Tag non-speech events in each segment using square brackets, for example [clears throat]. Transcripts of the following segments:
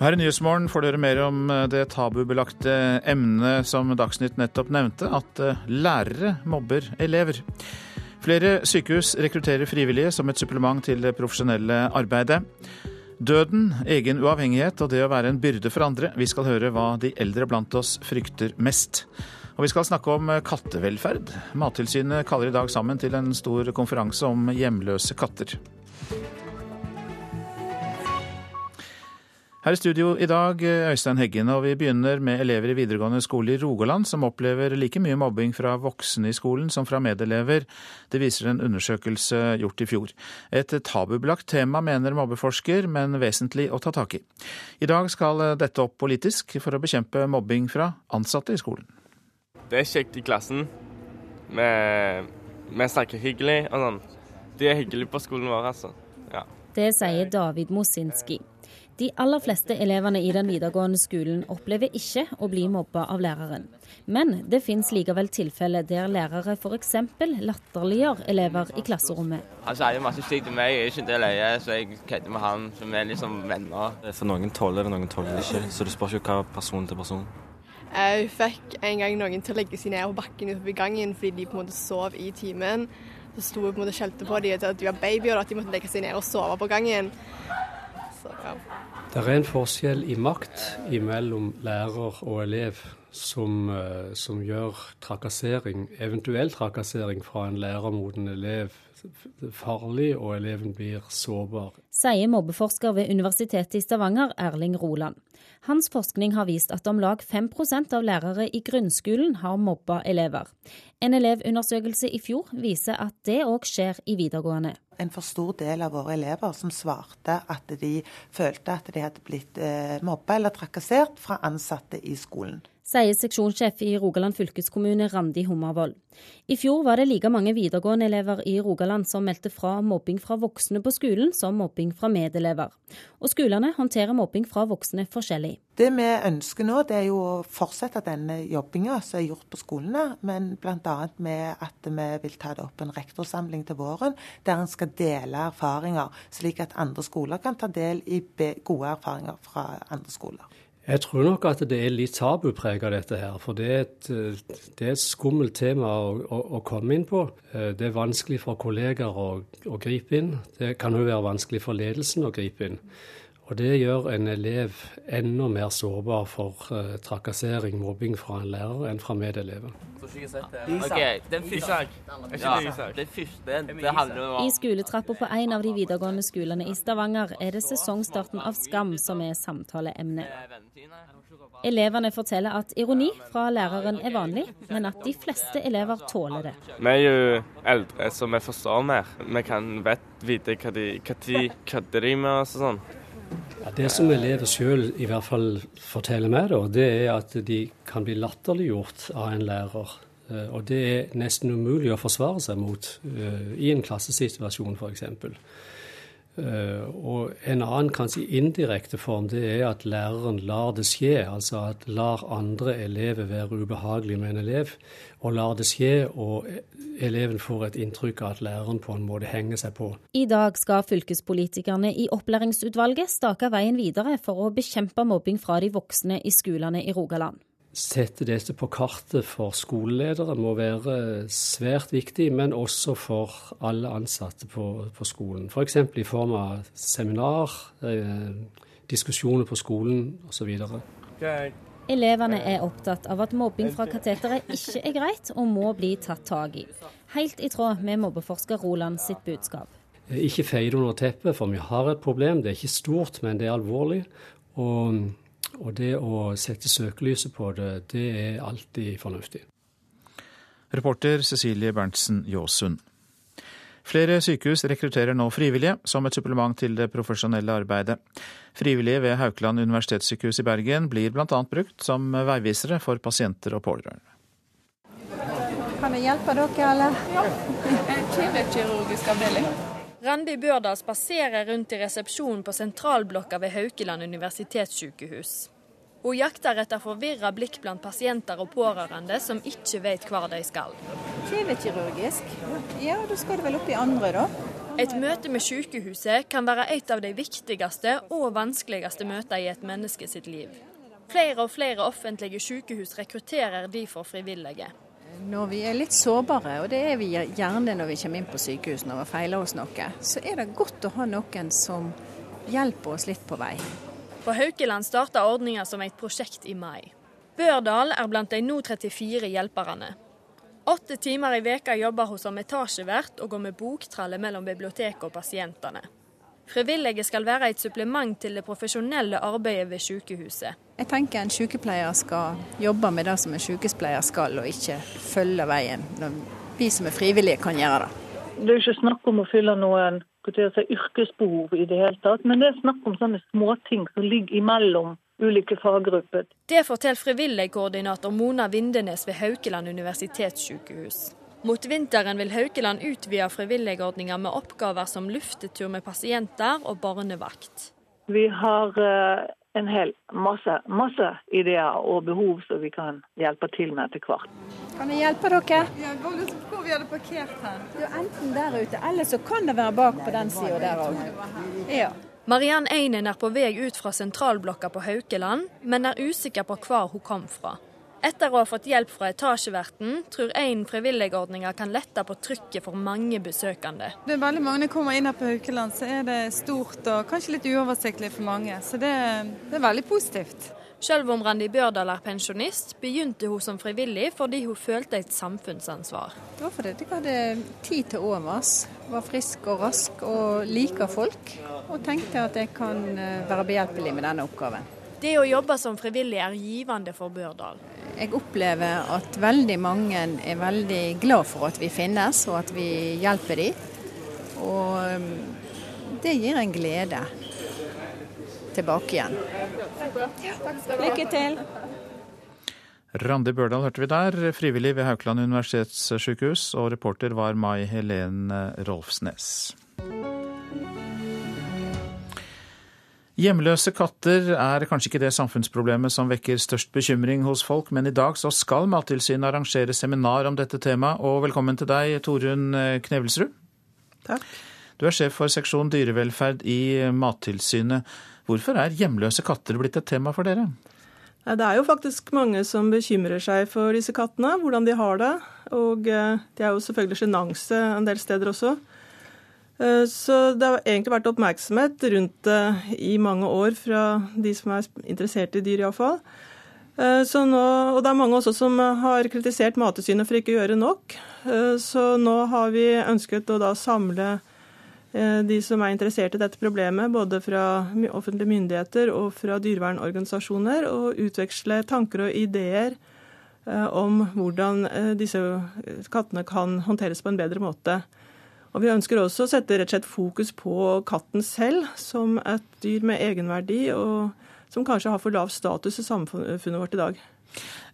Her i Nyhetsmorgen får dere mer om eh, det tabubelagte emnet som Dagsnytt nettopp nevnte, at eh, lærere mobber elever. Flere sykehus rekrutterer frivillige som et supplement til det profesjonelle arbeidet. Døden, egen uavhengighet og det å være en byrde for andre. Vi skal høre hva de eldre blant oss frykter mest. Og vi skal snakke om eh, kattevelferd. Mattilsynet kaller i dag sammen til en stor konferanse om hjemløse katter. Her i studio i dag, Øystein Heggen, og vi begynner med elever i videregående skole i Rogaland som opplever like mye mobbing fra voksne i skolen som fra medelever. Det viser en undersøkelse gjort i fjor. Et tabubelagt tema, mener mobbeforsker, men vesentlig å ta tak i. I dag skal dette opp politisk for å bekjempe mobbing fra ansatte i skolen. Det er kjekt i klassen. Vi, vi snakker hyggelig og sånn. De er hyggelige på skolen vår, altså. Ja. Det sier David Mosinski. De aller fleste elevene i den videregående skolen opplever ikke å bli mobba av læreren. Men det finnes likevel tilfeller der lærere f.eks. latterliggjør elever i klasserommet. Han sier masse stygt til meg, jeg er ikke det leie, så jeg kødder med han. Så vi er liksom venner. For noen tåler det, noen tåler det ikke. Så du spør ikke hva person til person. Jeg fikk en gang noen til å legge seg ned på bakken utenfor gangen fordi de på en måte sov i timen. Så sto jeg på en måte og skjelte på dem at de var babyer og at de måtte legge seg ned og sove på gangen. Så, ja. Det er en forskjell i makt mellom lærer og elev som, eh, som gjør trakassering, eventuell trakassering fra en lærer mot en elev, farlig, og eleven blir sårbar. Sier mobbeforsker ved Universitetet i Stavanger, Erling Roland. Hans forskning har vist at om lag 5% av lærere i grunnskolen har mobba elever. En elevundersøkelse i fjor viser at det òg skjer i videregående. En for stor del av våre elever som svarte at de følte at de hadde blitt eh, mobba eller trakassert fra ansatte i skolen sier seksjonssjef i Rogaland fylkeskommune Randi Hummervoll. I fjor var det like mange videregående elever i Rogaland som meldte fra mobbing fra voksne på skolen som mobbing fra medelever. Og skolene håndterer mobbing fra voksne forskjellig. Det vi ønsker nå, det er jo å fortsette denne jobbinga som er gjort på skolene, men bl.a. med at vi vil ta det opp en rektorsamling til våren, der en skal dele erfaringer, slik at andre skoler kan ta del i gode erfaringer fra andre skoler. Jeg tror nok at det er litt tabuprega dette her. For det er et, det er et skummelt tema å, å, å, komme inn på. Eh, det er vanskelig for kolleger å, å gripe inn. Det kan jo være vanskelig for ledelsen å gripe inn. Og det gjør en elev enda mer sårbar for uh, trakassering, mobbing fra en lærer enn fra medelever. I skoletrappa på en av de videregående skolene i Stavanger er det sesongstarten av Skam som er samtaleemnet. Elevene forteller at ironi fra læreren er vanlig, men at de fleste elever tåler det. Vi er jo eldre, så vi forstår mer. Vi kan vet, vite hva de, hva de kødder de med oss og sånn. Ja, det som elever sjøl i hvert fall forteller meg, da, det er at de kan bli latterliggjort av en lærer. Eh, og det er nesten umulig å forsvare seg mot uh, i en klassesituasjon, f.eks. Uh, og en annen kanskje indirekte form det er at læreren lar det skje. Altså at lar andre elever være ubehagelig med en elev, og lar det skje, og eleven får et inntrykk av at læreren på en måte henger seg på. I dag skal fylkespolitikerne i opplæringsutvalget stake veien videre for å bekjempe mobbing fra de voksne i skolene i Rogaland sette dette på kartet for skoleledere må være svært viktig, men også for alle ansatte på, på skolen. F.eks. For i form av seminar, eh, diskusjoner på skolen osv. Okay. Elevene er opptatt av at mobbing fra kateteret ikke er greit og må bli tatt tak i. Helt i tråd med mobbeforsker Roland sitt budskap. Ikke feie det under teppet, for vi har et problem. Det er ikke stort, men det er alvorlig. Og og det å sette søkelyset på det, det er alltid fornuftig. Reporter Cecilie Berntsen Jåsund. Flere sykehus rekrutterer nå frivillige som et supplement til det profesjonelle arbeidet. Frivillige ved Haukeland universitetssykehus i Bergen blir bl.a. brukt som veivisere for pasienter og pårørende. Kan jeg hjelpe dere, eller? Ja. Kjevekirurgisk avdeling. Randi Børdal spaserer rundt i resepsjonen på sentralblokka ved Haukeland universitetssykehus. Hun jakter etter forvirra blikk blant pasienter og pårørende som ikke vet hvor de skal. Kjevekirurgisk? Ja, da skal du vel opp i andre, da. Et møte med sykehuset kan være et av de viktigste og vanskeligste møtene i et menneske sitt liv. Flere og flere offentlige sykehus rekrutterer derfor frivillige. Når vi er litt sårbare, og det er vi gjerne når vi kommer inn på sykehus når vi feiler oss noe, så er det godt å ha noen som hjelper oss litt på vei. På Haukeland starta ordninga som et prosjekt i mai. Børdal er blant de nå 34 hjelperne. Åtte timer i veka jobber hun som etasjevert og går med boktralle mellom biblioteket og pasientene. Frivillige skal være et supplement til det profesjonelle arbeidet ved sykehuset. Jeg tenker en sykepleier skal jobbe med det som en sykepleier skal, og ikke følge veien. Når vi som er frivillige kan gjøre det. Det er ikke snakk om å fylle noen si, yrkesbehov i det hele tatt, men det er snakk om sånne småting som ligger imellom ulike faggrupper. Det forteller frivilligkoordinator Mona Vindenes ved Haukeland universitetssykehus. Mot vinteren vil Haukeland utvide frivilligordninga med oppgaver som luftetur med pasienter og barnevakt. Vi har eh, en hel masse, masse ideer og behov som vi kan hjelpe til med etter hvert. Kan jeg hjelpe dere? Ja, Hvor vi hadde parkert her? enten der ute, eller så kan det være bak på den sida der òg. Ja. Mariann Einen er på vei ut fra sentralblokka på Haukeland, men er usikker på hvor hun kom fra. Etter å ha fått hjelp fra etasjeverten, tror en frivilligordninga kan lette på trykket for mange besøkende. Det er veldig mange som kommer inn her på Haukeland, så er det stort og kanskje litt uoversiktlig for mange. Så det, det er veldig positivt. Selv om Randi Børdal er pensjonist, begynte hun som frivillig fordi hun følte et samfunnsansvar. Det var fordi jeg hadde tid til overs, var frisk og rask og liker folk. Og tenkte at jeg kan eh, være behjelpelig med denne oppgaven. Det å jobbe som frivillig er givende for Børdal. Jeg opplever at veldig mange er veldig glad for at vi finnes og at vi hjelper dem. Og eh, det gir en glede tilbake igjen. Lykke til. Randi Børdal hørte vi der, frivillig ved Haukeland universitetssykehus, og reporter var Mai Helen Rolfsnes. Hjemløse katter er kanskje ikke det samfunnsproblemet som vekker størst bekymring hos folk, men i dag så skal Mattilsynet arrangere seminar om dette temaet. Og velkommen til deg, Torunn Knevelsrud. Takk. Du er sjef for seksjon dyrevelferd i Mattilsynet. Hvorfor er hjemløse katter blitt et tema for dere? Det er jo faktisk mange som bekymrer seg for disse kattene, hvordan de har det. Og de det er jo selvfølgelig sjenanse en del steder også. Eh, så det har egentlig vært oppmerksomhet rundt det i mange år fra de som er interessert i dyr, iallfall. Eh, nå, og det er mange også som har kritisert Mattilsynet for ikke å gjøre nok. Så nå har vi ønsket å da samle Eh, de som er interessert i dette problemet, både fra offentlige myndigheter og fra dyrevernorganisasjoner, og utveksle tanker og ideer eh, om hvordan eh, disse kattene kan håndteres på en bedre måte. Og Vi ønsker også å sette rett og slett fokus på katten selv som et dyr med egenverdi, og som kanskje har for lav status i samfunnet vårt i dag.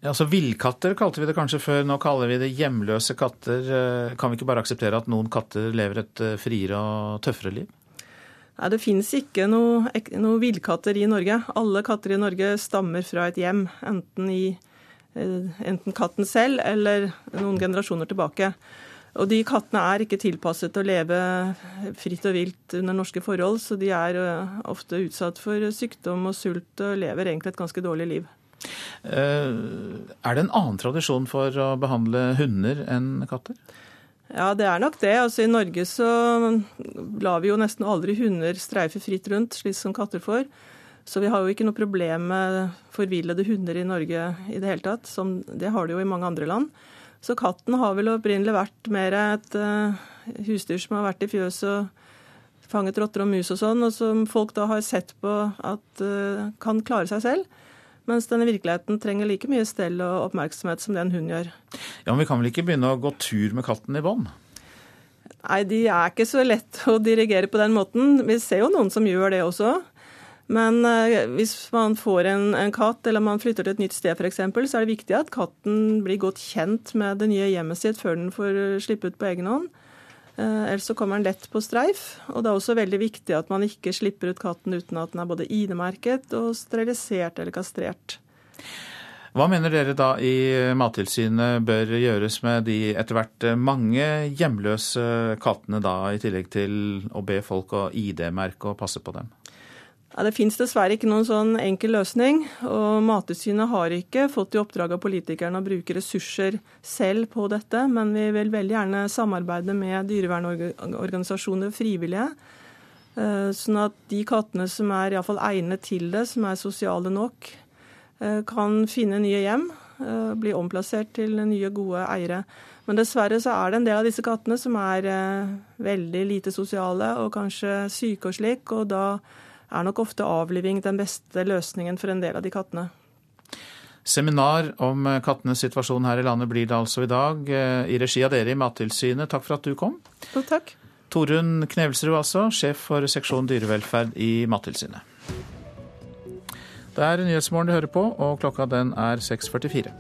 Ja, altså Villkatter kalte vi det kanskje før, nå kaller vi det hjemløse katter. Eh, kan vi ikke bare akseptere at noen katter lever et eh, friere og tøffere liv? Nei, Det finnes ikke noen noe villkatter i Norge. Alle katter i Norge stammer fra et hjem, enten, i, eh, enten katten selv eller noen generasjoner tilbake. Og de kattene er ikke tilpasset til å leve fritt og vilt under norske forhold, så de er ofte utsatt for sykdom og sult og lever egentlig et ganske dårlig liv. Eh, er det en annen tradisjon for å behandle hunder enn katter? Ja, det er nok det. Altså, I Norge så lar vi jo nesten aldri hunder streife fritt rundt, slik som katter får. Så vi har jo ikke noe problem med forvillede hunder i Norge i det hele tatt. Som det har det jo i mange andre land. Så katten har vel opprinnelig vært mer et uh, husdyr som har vært i fjøs og fanget rotter og mus og sånn, og som folk da har sett på at uh, kan klare seg selv. Mens denne virkeligheten trenger like mye stell og oppmerksomhet som den hun gjør. Ja, Men vi kan vel ikke begynne å gå tur med katten i bånd? Nei, de er ikke så lett å dirigere på den måten. Vi ser jo noen som gjør det også. Men eh, hvis man får en, en, katt, eller man flytter til et nytt sted f.eks., så er det viktig at katten blir godt kjent med det nye hjemmet sitt før den får slippe ut på egen hånd. Eh, ellers så kommer den lett på streif. Og det er også veldig viktig at man ikke slipper ut katten uten at den er både ID-merket og sterilisert eller kastrert. Hva mener dere da i Mattilsynet bør gjøres med de etter hvert mange hjemløse kattene, da, i tillegg til å be folk å ID-merke og passe på dem? Ja, det finnes dessverre ikke noen sånn enkel løsning. og Mattilsynet har ikke fått i oppdrag av politikerne å bruke ressurser selv på dette, men vi vil veldig gjerne samarbeide med dyrevernorganisasjoner og frivillige. Eh, sånn at de kattene som er iallfall egnet til det, som er sosiale nok, Eh, kan finne nye hjem, eh, bli omplassert til nye, gode eiere. Men dessverre så er det en del av disse kattene som er veldig lite sosiale og kanskje syke og slik, og da er nok ofte avliving den beste løsningen for en del av de kattene. Seminar om kattenes situasjon her i landet blir det altså i dag, i regi av dere i Mattilsynet. Takk for at du kom. Jo, takk. Torunn Knevelsrud, altså, sjef for seksjon dyrevelferd i Mattilsynet. Det er Nyhetsmorgen du hører på, og klokka den er 6.44.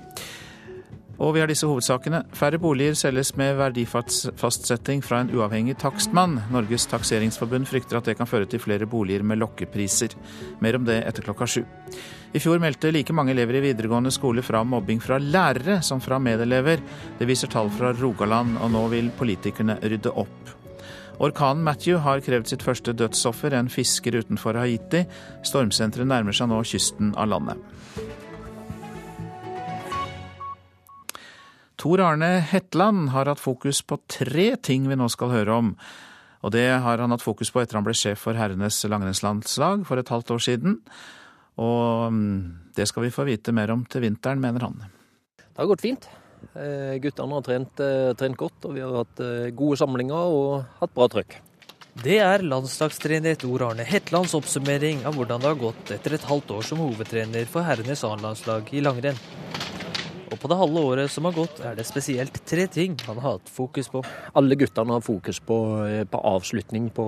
Og vi har disse hovedsakene. Færre boliger selges med verdifastsetting fra en uavhengig takstmann. Norges takseringsforbund frykter at det kan føre til flere boliger med lokkepriser. Mer om det etter klokka sju. I fjor meldte like mange elever i videregående skole fra mobbing fra lærere som fra medelever. Det viser tall fra Rogaland, og nå vil politikerne rydde opp. Orkanen Matthew har krevd sitt første dødsoffer, en fisker utenfor Haiti. Stormsenteret nærmer seg nå kysten av landet. Tor Arne Hetland har hatt fokus på tre ting vi nå skal høre om. Og det har han hatt fokus på etter han ble sjef for herrenes langrennslandslag for et halvt år siden. Og mm, det skal vi få vite mer om til vinteren, mener han. Det har gått fint. Eh, guttene har trent, eh, trent, godt, og vi har hatt eh, gode samlinger og hatt bra trøkk. Det er landslagstrener Tor Arne Hetlands oppsummering av hvordan det har gått etter et halvt år som hovedtrener for herrenes A-landslag i langrenn. Og på det halve året som har gått, er det spesielt tre ting han har hatt fokus på. Alle guttene har fokus på, på avslutning på,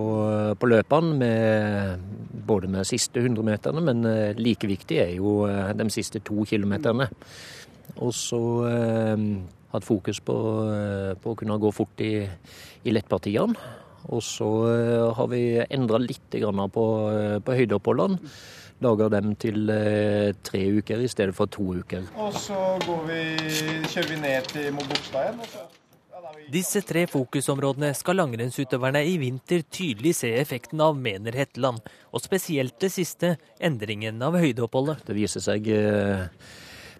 på løpene, med, både med siste 100-meterne, men like viktig er jo de siste to kilometerne. Og så eh, hatt fokus på, eh, på, å kunne gå fort i, i lettpartiene. Og så eh, har vi endra litt på, eh, på høydeoppholdene. Lager dem til eh, tre uker i stedet for to uker. Og så vi, kjører vi ned til Mogokstad igjen. Disse tre fokusområdene skal langrennsutøverne i vinter tydelig se effekten av, mener Hetland. Og spesielt det siste, endringen av høydeoppholdet. Det viser seg eh,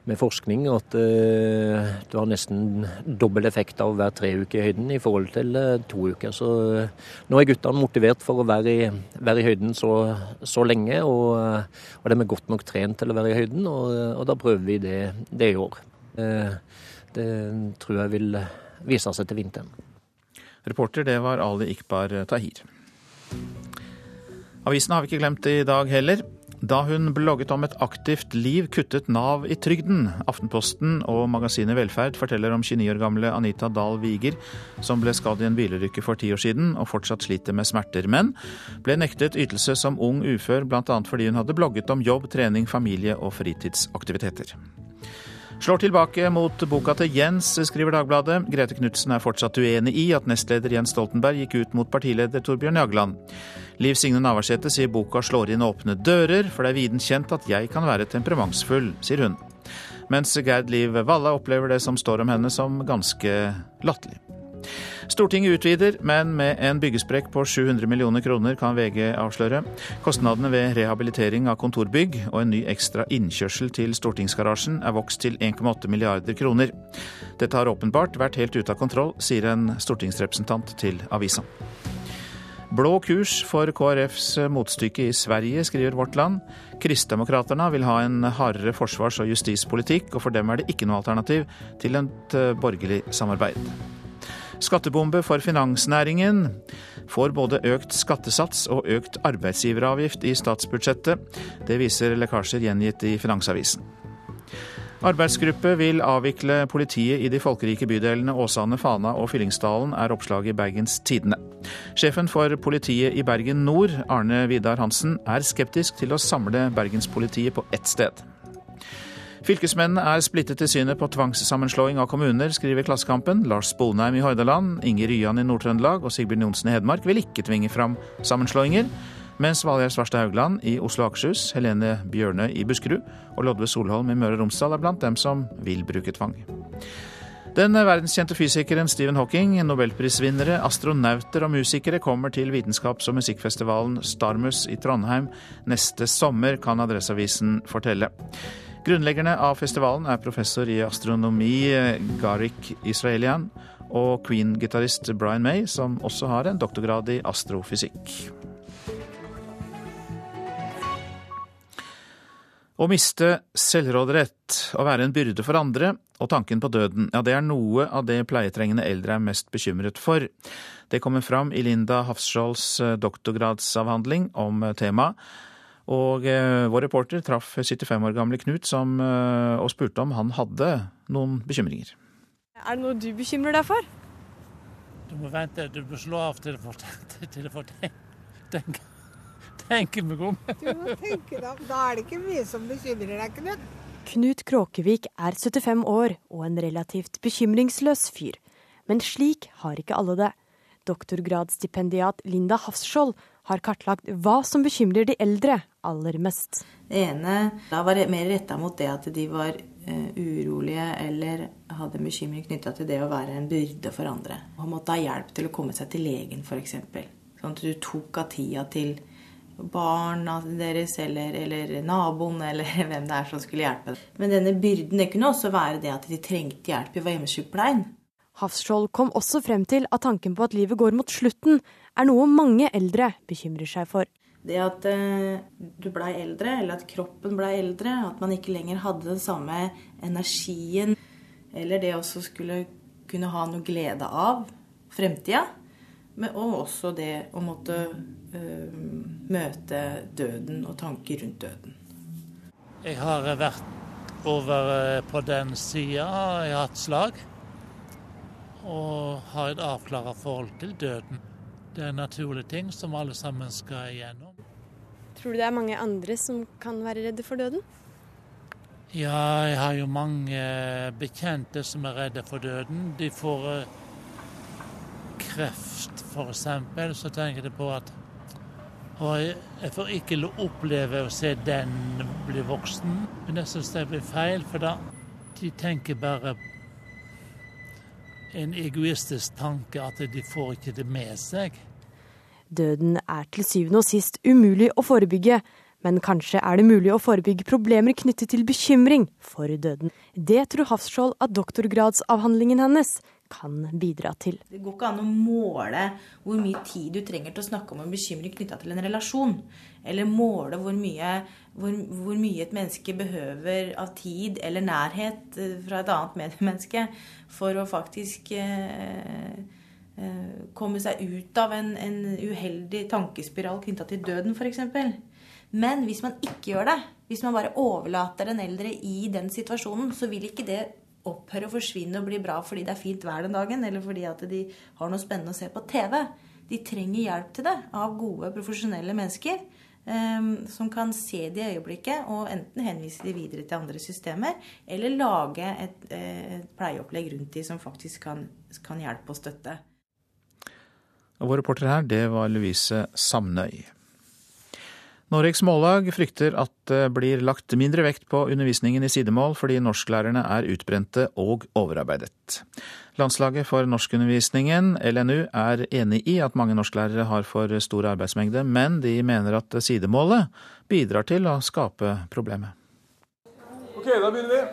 med forskning at uh, du har nesten dobbel effekt av å være tre uker i høyden i forhold til uh, to uker. Så uh, nå er guttene motivert for å være i, være i høyden så, så lenge, og, og, de er godt nok trent til å være i høyden, og, og da prøver vi det, det i år. det tror jeg vil vise seg til vinteren. Reporter det var Ali Ikbar Tahir. Avisen har vi ikke glemt i dag heller. Da hun blogget om et aktivt liv, kuttet Nav i trygden. Aftenposten og magasinet Velferd forteller om 29 år gamle Anita Dahl Wiger, som ble skadd i en bilulykke for ti år siden og fortsatt sliter med smerter, men ble nektet ytelse som ung ufør, bl.a. fordi hun hadde blogget om jobb, trening, familie og fritidsaktiviteter. Slår tilbake mot boka til Jens, skriver Dagbladet. Grete Knutsen er fortsatt uenig i at nestleder Jens Stoltenberg gikk ut mot partileder Torbjørn Jagland. Liv Signe Navarsete sier boka slår inn åpne dører, for det er viden kjent at jeg kan være temperamentsfull, sier hun. Mens Gerd Liv Valle opplever det som står om henne som ganske latterlig. Stortinget utvider, men med en byggesprekk på 700 millioner kroner, kan VG avsløre. Kostnadene ved rehabilitering av kontorbygg og en ny ekstra innkjørsel til stortingsgarasjen er vokst til 1,8 milliarder kroner. Dette har åpenbart vært helt ute av kontroll, sier en stortingsrepresentant til avisa. Blå kurs for KrFs motstykke i Sverige, skriver Vårt Land. Kristdemokraterna vil ha en hardere forsvars- og justispolitikk, og for dem er det ikke noe alternativ til et eh, borgerlig samarbeid. Skattebombe for finansnæringen får både økt skattesats og økt arbeidsgiveravgift i statsbudsjettet. Det viser lekkasjer gjengitt i Finansavisen. Arbeidsgruppe vil avvikle politiet i de folkerike bydelene Åsane, Fana og Fyllingsdalen, er oppslaget i Bergens Tidende. Sjefen for politiet i Bergen nord, Arne Vidar Hansen, er skeptisk til å samle bergenspolitiet på ett sted. Fylkesmennene er splittet i synet på tvangssammenslåing av kommuner, skriver Klassekampen. Lars Sponheim i Hordaland, Inger Ryan i Nord-Trøndelag og Sigbjørn Johnsen i Hedmark vil ikke tvinge fram sammenslåinger. Mens Valgjerd Svarstad Haugland i Oslo og Akershus, Helene Bjørnøy i Buskerud og Lodve Solholm i Møre og Romsdal er blant dem som vil bruke tvang. Den verdenskjente fysikeren Stephen Hawking, nobelprisvinnere, astronauter og musikere kommer til vitenskaps- og musikkfestivalen Starmus i Trondheim neste sommer, kan Adresseavisen fortelle. Grunnleggerne av festivalen er professor i astronomi Garik Israelian og Queen-gitarist Brian May, som også har en doktorgrad i astrofysikk. Å miste selvråderett, å være en byrde for andre og tanken på døden, ja det er noe av det pleietrengende eldre er mest bekymret for. Det kommer fram i Linda Hafskjolds doktorgradsavhandling om temaet. Og vår reporter traff 75 år gamle Knut som, og spurte om han hadde noen bekymringer. Er det noe du bekymrer deg for? Du må vente, du må slå av til det får tenke, tenke meg om. Du må tenke deg om. Da er det ikke mye som bekymrer deg, Knut. Knut Kråkevik er 75 år og en relativt bekymringsløs fyr. Men slik har ikke alle det. Doktorgradsstipendiat Linda Hafskjold har kartlagt hva som bekymrer de eldre aller mest. Det ene da var det mer retta mot det at de var uh, urolige eller hadde bekymring knytta til det å være en byrde for andre. Og måtte ha hjelp til å komme seg til legen, f.eks. Sånn at du tok av tida til barna deres eller, eller, naboen eller [laughs] hvem det er som skulle hjelpe. Men denne byrden det kunne også være det at de trengte hjelp i hjemmesykepleien. Hafskjold kom også frem til at tanken på at livet går mot slutten, er noe mange eldre bekymrer seg for. Det at uh, du blei eldre, eller at kroppen blei eldre, at man ikke lenger hadde den samme energien, eller det også skulle kunne ha noe glede av fremtida, og også det å måtte uh, møte døden og tanker rundt døden. Jeg har vært over på den sida, jeg har hatt slag og har et avklara forhold til døden. Det er en naturlig ting som alle sammen skal igjennom. Tror du det er mange andre som kan være redde for døden? Ja, jeg har jo mange bekjente som er redde for døden. De får kreft, f.eks., så tenker de på at og jeg får ikke oppleve å se den bli voksen. Men jeg syns det blir feil, for da de tenker bare en egoistisk tanke at de får ikke det med seg. Døden er til syvende og sist umulig å forebygge, men kanskje er det mulig å forebygge problemer knyttet til bekymring for døden. Det tror Hafskjold at doktorgradsavhandlingen hennes kan bidra til. Det går ikke an å måle hvor mye tid du trenger til å snakke om en bekymring knytta til en relasjon. Eller måle hvor mye, hvor, hvor mye, et menneske behøver av tid eller nærhet fra et annet medmenneske for å faktisk eh, eh, komme seg ut av en, en uheldig tankespiral knytta til døden, f.eks. Men hvis man ikke gjør det, hvis man bare overlater den eldre i den situasjonen, så vil ikke det opphøre å forsvinne og bli bra fordi det er fint vær den dagen, eller fordi at de har noe spennende å se på TV. De trenger hjelp til det av gode, profesjonelle mennesker. Um, som kan se det i øyeblikket og enten henvise de videre til andre systemer, eller lage et, et pleieopplegg rundt de som faktisk kan, kan hjelpe og støtte. Og vår reporter her, det var Louise Samnøy. Norges Mållag frykter at det blir lagt mindre vekt på undervisningen i sidemål fordi norsklærerne er utbrente og overarbeidet. Landslaget for norskundervisningen, LNU, er enig i at mange norsklærere har for stor arbeidsmengde, men de mener at sidemålet bidrar til å skape problemet. Ok, da begynner vi.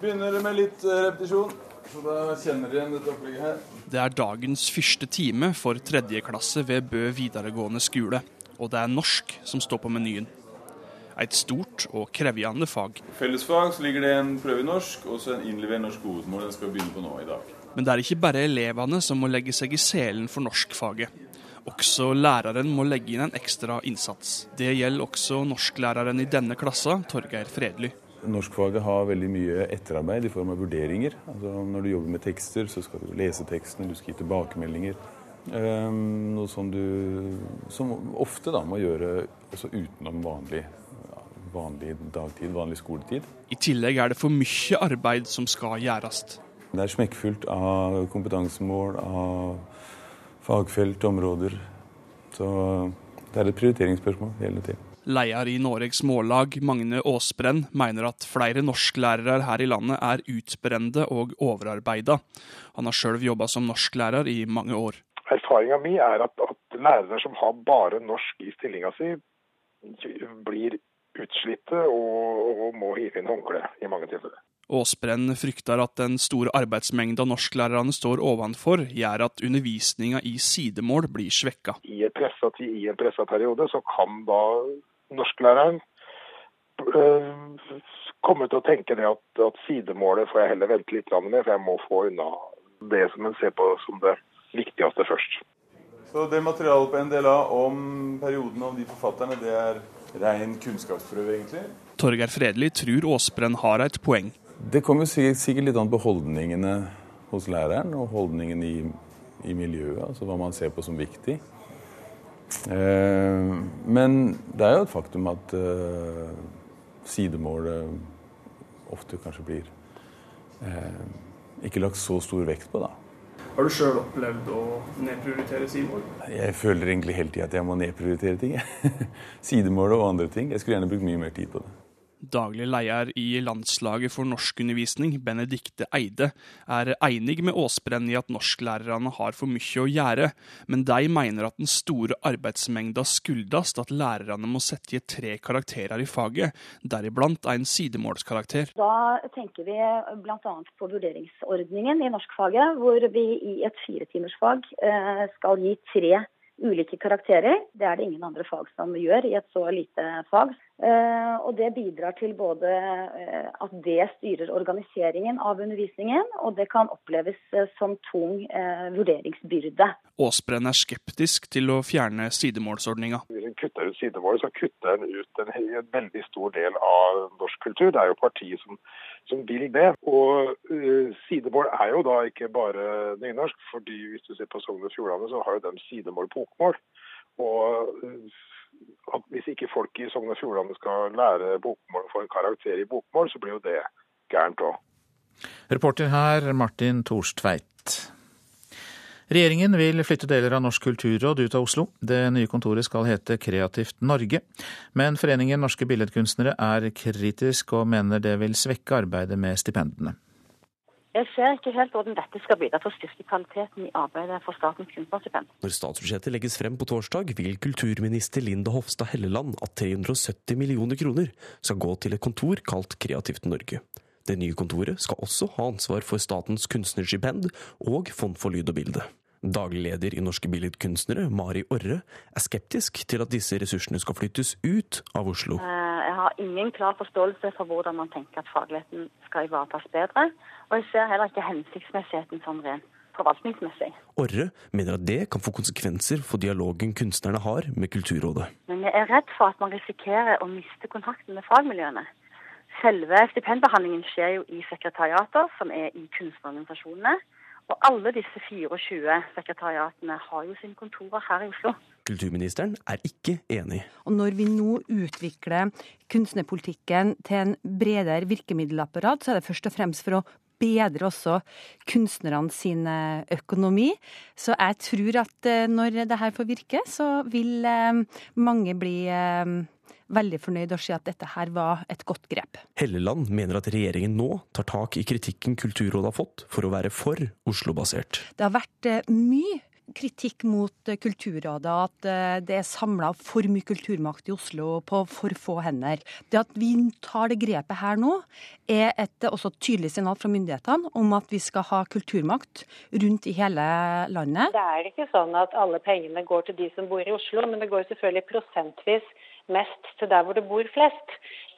Begynner med litt repetisjon. Så da kjenner dere igjen dette opplegget her. Det er dagens første time for tredje klasse ved Bø videregående skole og det er norsk som står på menyen. Et stort og krevende fag. Fellesfag så ligger det en prøve i norsk og så en innlevert norsk hovedmål. Den skal begynne på nå i dag. Men det er ikke bare elevene som må legge seg i selen for norskfaget. Også læreren må legge inn en ekstra innsats. Det gjelder også norsklæreren i denne klassa, Torgeir Fredly. Norskfaget har veldig mye etterarbeid i form av vurderinger. Altså når du jobber med tekster, så skal du lese teksten, du skal gi tilbakemeldinger. Um, noe som du som ofte da må gjøre også utenom vanlig, vanlig dagtid, vanlig skoletid. I tillegg er det for mye arbeid som skal gjøres. Det er smekkfullt av kompetansemål, av fagfelt, områder. Så Det er et prioriteringsspørsmål hele tiden. Leder i Noregs Mållag, Magne Aasbrenn, mener at flere norsklærere her i landet er utbrente og overarbeida. Han har sjøl jobba som norsklærer i mange år. Erfaringa mi er at, at lærere som har bare norsk i stillinga si, blir utslitte og, og må hive inn håndkle i mange tilfeller. Aasbrenn frykter at den store arbeidsmengda norsklærerne står ovenfor, gjør at undervisninga i sidemål blir svekka. I, presset, I en pressa periode så kan da norsklæreren øh, komme til å tenke det at, at, sidemålet får jeg heller vente litt med, for jeg må få unna det som en ser på som det viktigste først. Så det materialet på NDLA om perioden om de forfatterne, det er rein kunnskapsprøve, egentlig? Torgeir Fredelig tror Aasbrenn har et poeng. Det kommer sikkert litt an på holdningene hos læreren og holdningen i, i miljøet, altså hva man ser på som viktig. Eh, men det er jo et faktum at eh, sidemålet ofte kanskje blir eh, ikke lagt så stor vekt på, da. Har du sjøl opplevd å nedprioritere sidemål? Jeg føler egentlig hele tida at jeg må nedprioritere ting. [laughs] Sidemålet og andre ting. Jeg skulle gjerne brukt mye mer tid på det. Daglig leder i Landslaget for norskundervisning, Benedikte Eide, er enig med Aasbrenn i at norsklærerne har for mye å gjøre, men de mener at den store arbeidsmengda skyldes at lærerne må sette i tre karakterer i faget, deriblant en sidemålskarakter. Da tenker vi bl.a. på vurderingsordningen i norskfaget, hvor vi i et firetimersfag eh, skal gi tre ulike karakterer. Det er det ingen andre fag som gjør i et så lite fag. Eh, og det bidrar til både eh, at det styrer organiseringen av undervisningen, og det kan oppleves eh, som tung vurderingsbyrde. Aasbrenn er skeptisk til å fjerne sidemålsordninga. Hvis en kutter ut sidemål, så kutter en ut en, en veldig stor del av norsk kultur. Det er jo partiet som som vil det. Og uh, sidemål er jo da ikke bare nynorsk, fordi hvis du ser på Sogn og Fjordane, så har jo de sidemål på bokmål. Og uh, hvis ikke folk i Sogn og Fjordane skal lære bokmål og få en karakter i bokmål, så blir jo det gærent òg. Reporter her Martin Torstveit. Regjeringen vil flytte deler av Norsk kulturråd ut av Oslo. Det nye kontoret skal hete Kreativt Norge. Men Foreningen norske billedkunstnere er kritisk og mener det vil svekke arbeidet med stipendene. Jeg ser ikke helt hvordan dette skal bidra til å styrke kvaliteten i arbeidet for Statens kunstnerstipend. Når statsbudsjettet legges frem på torsdag, vil kulturminister Linda Hofstad Helleland at 370 millioner kroner skal gå til et kontor kalt Kreativt Norge. Det nye kontoret skal også ha ansvar for statens kunstnerstipend og Fond for lyd og bilde. Daglig leder i Norske Billedkunstnere, Mari Orre, er skeptisk til at disse ressursene skal flyttes ut av Oslo. Eh, har ingen klar forståelse for hvordan man tenker at fagligheten skal ivaretas bedre. Og jeg ser heller ikke hensiktsmessigheten sånn rent forvaltningsmessig. Orre mener at det kan få konsekvenser for dialogen kunstnerne har med Kulturrådet. Men jeg er redd for at man risikerer å miste kontakten med fagmiljøene. Selve stipendbehandlingen skjer jo i sekretariater som er i kunstnerorganisasjonene. Og alle disse 24 sekretariatene har jo sine kontorer her i Oslo. Kulturministeren er ikke enig. Og når vi nå utvikler kunstnerpolitikken til en bredere virkemiddelapparat, så er det først og fremst for å bedre også kunstnerne sin økonomi. Så jeg tror at eh, når det her får virke, så vil eh, mange bli eh, veldig fornøyd og si at dette her var et godt grep. Helleland mener at regjeringen nå tar tak i kritikken Kulturrådet har fått for å være for Oslo-basert. Det har vært eh, mye kritikk mot eh, Kulturrådet, at eh, det er samla for mye kulturmakt i Oslo på for få hender. Det at vi tar det grepet her nå, er et også tydelig signal fra myndighetene om at vi skal ha kulturmakt rundt i hele landet. Det er ikke sånn at alle pengene går til de som bor i Oslo, men det går selvfølgelig prosentvis mest til der hvor det bor flest.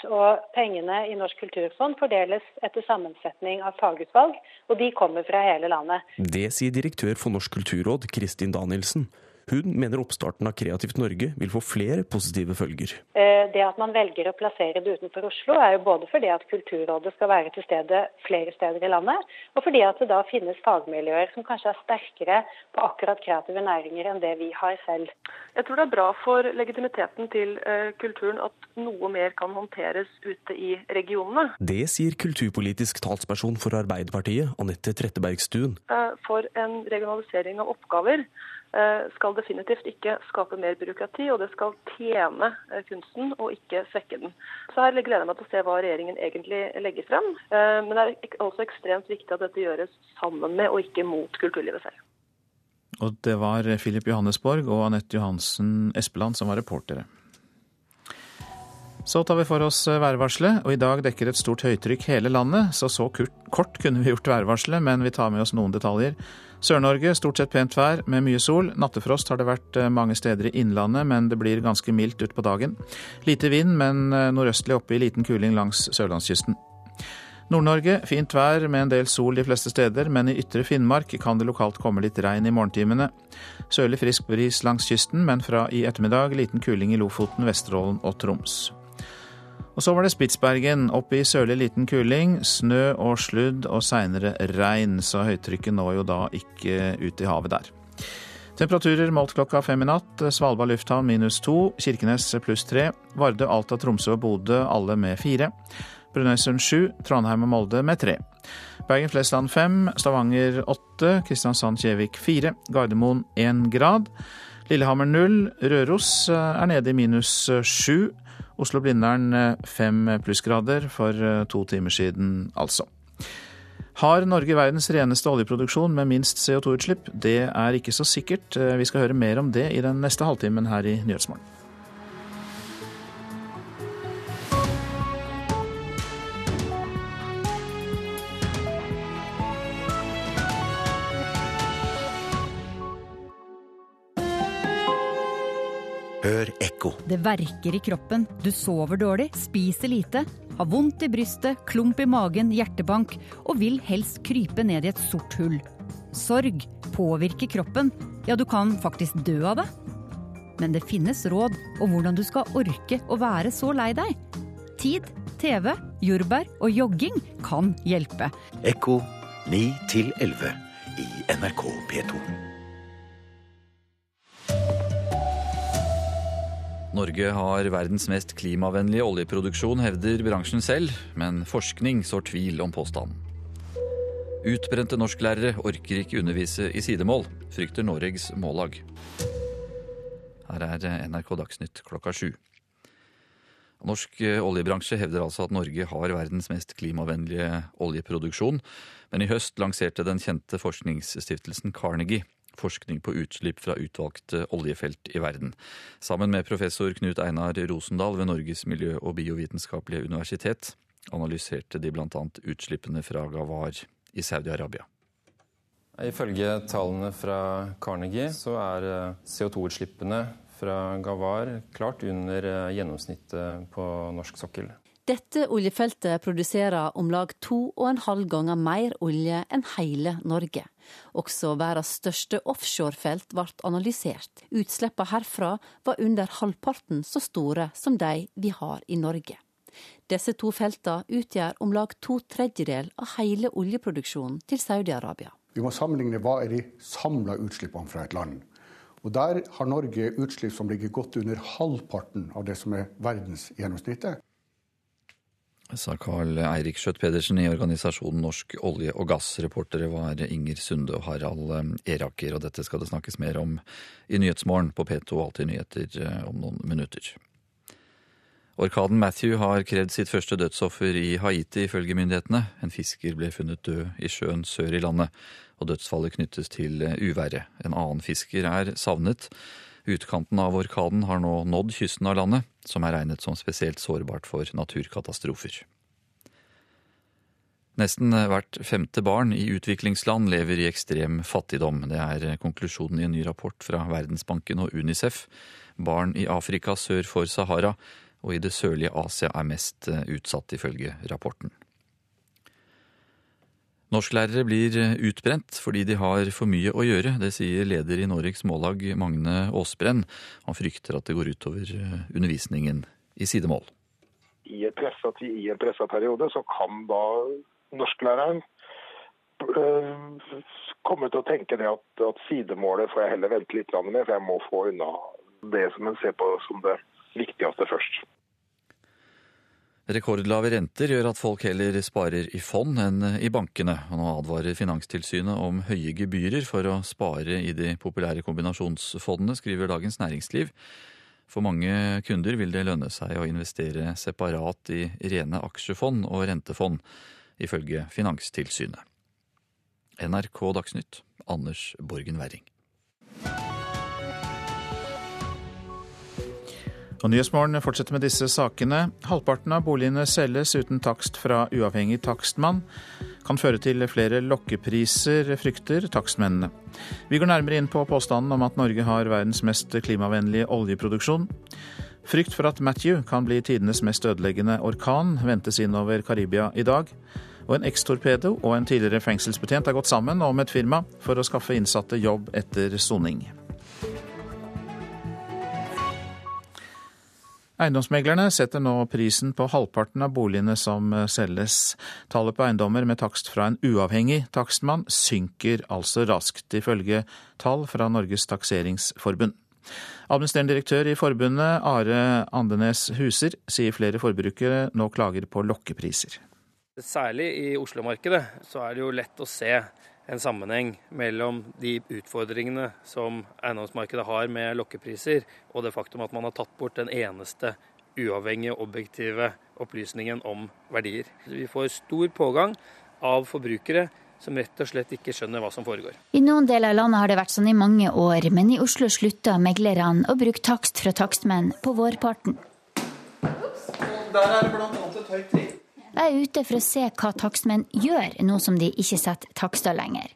Og pengene i Norsk kulturfond fordeles etter sammensetning av fagutvalg, og de kommer fra hele landet. Det sier direktør for Norsk kulturråd, Kristin Danielsen. Hun mener oppstarten av Kreativt Norge vil få flere positive følger. Eh, det at man velger å plassere det utenfor Oslo, er jo både fordi at Kulturrådet skal være til stede flere steder i landet, og fordi at det da finnes fagmiljøer som kanskje er sterkere på akkurat kreative næringer enn det vi har selv. Jeg tror det er bra for legitimiteten til eh, kulturen at noe mer kan håndteres ute i regionene. Det sier kulturpolitisk talsperson for Arbeiderpartiet, Anette Trettebergstuen. Eh, for en regionalisering av oppgaver skal definitivt ikke skape mer byråkrati, og det skal tjene eh, kunsten og ikke svekke den. Så her gleder jeg meg til å se hva regjeringen egentlig legger frem. Eh, men det er også ekstremt viktig at dette gjøres sammen med og ikke mot kulturlivet selv. Og det var Philip Johannesborg og Anette Johansen Espeland som var reportere. Så tar vi for oss værvarselet, og i dag dekker et stort høytrykk hele landet, så så kort kunne vi gjort værvarselet, men vi tar med oss noen detaljer. Sør-Norge stort sett pent vær med mye sol. Nattefrost har det vært eh, mange steder i Innlandet, men det blir ganske mildt utpå dagen. Lite vind, men eh, nordøstlig oppe i liten kuling langs sørlandskysten. Nord-Norge fint vær med en del sol de fleste steder, men i ytre Finnmark kan det lokalt komme litt regn i morgentimene. Sørlig frisk bris langs kysten, men fra i ettermiddag liten kuling i Lofoten, Vesterålen og Troms. Og så var det Spitsbergen. Opp i sørlig liten kuling. Snø og sludd og seinere regn, så høytrykket når jo da ikke ut i havet der. Temperaturer målt klokka fem i natt. Svalbard lufthavn minus to. Kirkenes pluss tre. Vardø, Alta, Tromsø og Bodø alle med fire. Brønnøysund sju. Trondheim og Molde med tre. Bergen-Flesland fem. Stavanger åtte. Kristiansand, Kjevik fire. Gardermoen én grad. Lillehammer null. Røros er nede i minus sju. Oslo-Blindern eh, fem plussgrader for eh, to timer siden, altså. Har Norge verdens reneste oljeproduksjon med minst CO2-utslipp? Det er ikke så sikkert. Eh, vi skal høre mer om det i den neste halvtimen her i Nyhetsmorgen. Hør ekko. Det verker i kroppen, du sover dårlig, spiser lite, har vondt i brystet, klump i magen, hjertebank og vil helst krype ned i et sort hull. Sorg påvirker kroppen. Ja, du kan faktisk dø av det. Men det finnes råd om hvordan du skal orke å være så lei deg. Tid, TV, jordbær og jogging kan hjelpe. Ekko 9 11 i NRK P2. Norge har verdens mest klimavennlige oljeproduksjon, hevder bransjen selv, men forskning sår tvil om påstanden. Utbrente norsklærere orker ikke undervise i sidemål, frykter Noregs Mållag. Her er NRK Dagsnytt klokka sju. Norsk oljebransje hevder altså at Norge har verdens mest klimavennlige oljeproduksjon, men i høst lanserte den kjente forskningsstiftelsen Carnegie forskning på utslipp fra utvalgte oljefelt i verden. Sammen med professor Knut Einar Rosendal ved Norges miljø- og biovitenskapelige universitet analyserte de bl.a. utslippene fra Gawar i Saudi-Arabia. Ifølge tallene fra Carnegie så er eh, CO2-utslippene fra Gawar klart under eh, gjennomsnittet på norsk sokkel. Dette oljefeltet produserer om lag to og en halv ganger mer olje enn hele Norge. Også verdens største offshorefelt ble analysert. Utslippene herfra var under halvparten så store som de vi har i Norge. Disse to feltene utgjør om lag to tredjedel av hele oljeproduksjonen til Saudi-Arabia. Vi må sammenligne hva er de samla utslippene fra et land. Og Der har Norge utslipp som ligger godt under halvparten av det som er verdensgjennomsnittet sa Carl Eirik Skjøtt Pedersen i organisasjonen Norsk olje og gass. Reportere var Inger Sunde og Harald eh, Eraker, og dette skal det snakkes mer om i Nyhetsmorgen på P2 Alltid nyheter eh, om noen minutter. Orkaden Matthew har krevd sitt første dødsoffer i Haiti, ifølge myndighetene. En fisker ble funnet død i sjøen sør i landet, og dødsfallet knyttes til eh, uværet. En annen fisker er savnet. Utkanten av orkaden har nå nådd kysten av landet, som er regnet som spesielt sårbart for naturkatastrofer. Nesten hvert femte barn i utviklingsland lever i ekstrem fattigdom. Det er konklusjonen i en ny rapport fra Verdensbanken og Unicef. Barn i Afrika sør for Sahara og i det sørlige Asia er mest utsatt, ifølge rapporten. Norsklærere blir utbrent fordi de har for mye å gjøre. Det sier leder i Noregs Mållag, Magne Aasbrenn. Han frykter at det går utover eh, undervisningen i sidemål. I pressa, i en pressa periode så kan da norsklæreren øh, komme til å tenke det at, at, sidemålet får jeg heller vente litt med, for jeg må få unna det som en ser på som det viktigste først. Rekordlave renter gjør at folk heller sparer i fond enn i bankene. og Nå advarer Finanstilsynet om høye gebyrer for å spare i de populære kombinasjonsfondene, skriver Dagens Næringsliv. For mange kunder vil det lønne seg å investere separat i rene aksjefond og rentefond, ifølge Finanstilsynet. NRK Dagsnytt, Anders Borgen Werring. Og Nyhetsmorgen fortsetter med disse sakene. Halvparten av boligene selges uten takst fra uavhengig takstmann. Kan føre til flere lokkepriser, frykter takstmennene. Vi går nærmere inn på påstanden om at Norge har verdens mest klimavennlige oljeproduksjon. Frykt for at Matthew kan bli tidenes mest ødeleggende orkan, ventes innover Karibia i dag. Og en ekstorpedo og en tidligere fengselsbetjent har gått sammen om et firma for å skaffe innsatte jobb etter soning. Eiendomsmeglerne setter nå prisen på halvparten av boligene som eh, selges. Tallet på eiendommer med takst fra en uavhengig takstmann synker altså raskt, ifølge tall fra Norges takseringsforbund. Administrerende direktør i forbundet, Are Andenes Huser, sier flere forbrukere nå klager på lokkepriser. Særlig i Oslo-markedet så er det jo lett å se en sammenheng mellom de utfordringene som eiendomsmarkedet har med lokkepriser, og det faktum at man har tatt bort den eneste uavhengige, objektive opplysningen om verdier. Vi får stor pågang av forbrukere som rett og slett ikke skjønner hva som foregår. I noen deler av landet har det vært sånn i mange år, men i Oslo slutta meglerne å bruke takst fra takstmenn på vårparten. Der er det blant annet et høyt tre. Jeg er ute for å se hva takstmenn gjør, nå som de ikke setter takster lenger.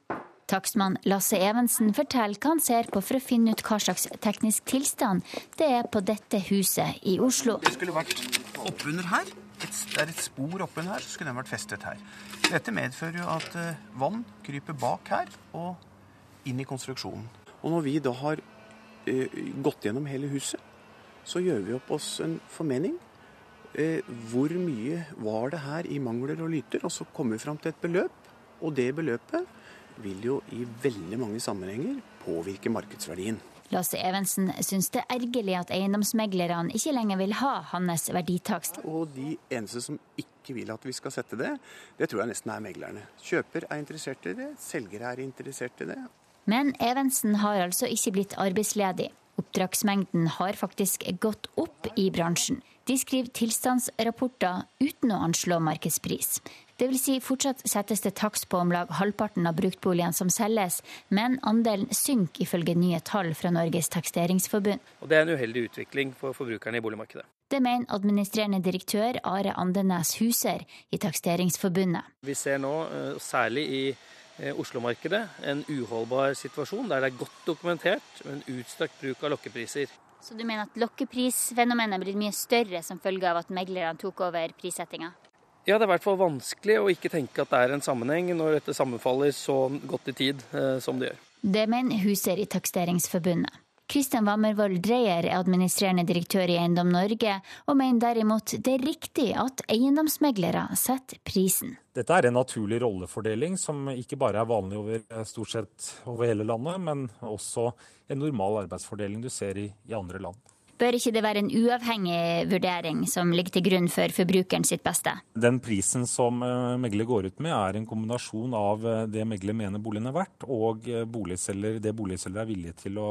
Takstmann Lasse Evensen forteller hva han ser på for å finne ut hva slags teknisk tilstand det er på dette huset i Oslo. Det skulle vært oppunder her. Et, det er et spor oppunder her, så skulle den vært festet her. Dette medfører jo at uh, vann kryper bak her og inn i konstruksjonen. Og når vi da har uh, gått gjennom hele huset, så gjør vi opp oss en formening Eh, hvor mye var det her i mangler og lyter? Og så kommer vi fram til et beløp. Og det beløpet vil jo i veldig mange sammenhenger påvirke markedsverdien. Lasse Evensen syns det er ergerlig at eiendomsmeglerne ikke lenger vil ha hans verditakst. Og de eneste som ikke vil at vi skal sette det, det tror jeg nesten er meglerne. Kjøper er interessert i det, selger er interessert i det. Men Evensen har altså ikke blitt arbeidsledig. Oppdragsmengden har faktisk gått opp i bransjen. De skriver tilstandsrapporter uten å anslå markedspris. Dvs. Si fortsatt settes det takst på om lag halvparten av bruktboligene som selges, men andelen synker ifølge nye tall fra Norges Takseringsforbund. Og Det er en uheldig utvikling for forbrukerne i boligmarkedet. Det mener administrerende direktør Are Andenes Huser i Takseringsforbundet. Vi ser nå, eh, særlig i Oslo-markedet, en uholdbar situasjon der det er godt dokumentert med en utstrakt bruk av lokkepriser. Så du mener at lokkeprisfenomenet blir mye større som følge av at meglerne tok over prissettinga? Ja, det er i hvert fall vanskelig å ikke tenke at det er en sammenheng når dette sammenfaller så godt i tid eh, som det gjør. Det mener Huser i Takseringsforbundet. Kristian Wammervoll Dreyer er administrerende direktør i Eiendom Norge, og mener derimot det er riktig at eiendomsmeglere setter prisen. Dette er en naturlig rollefordeling som ikke bare er vanlig over, eh, stort sett over hele landet, men også en normal arbeidsfordeling du ser i, i andre land. Bør ikke det være en uavhengig vurdering som ligger til grunn for forbrukeren sitt beste? Den prisen som eh, megler går ut med, er en kombinasjon av eh, det megler mener boligen er verdt, og boligselger, det boligselger er villig til å,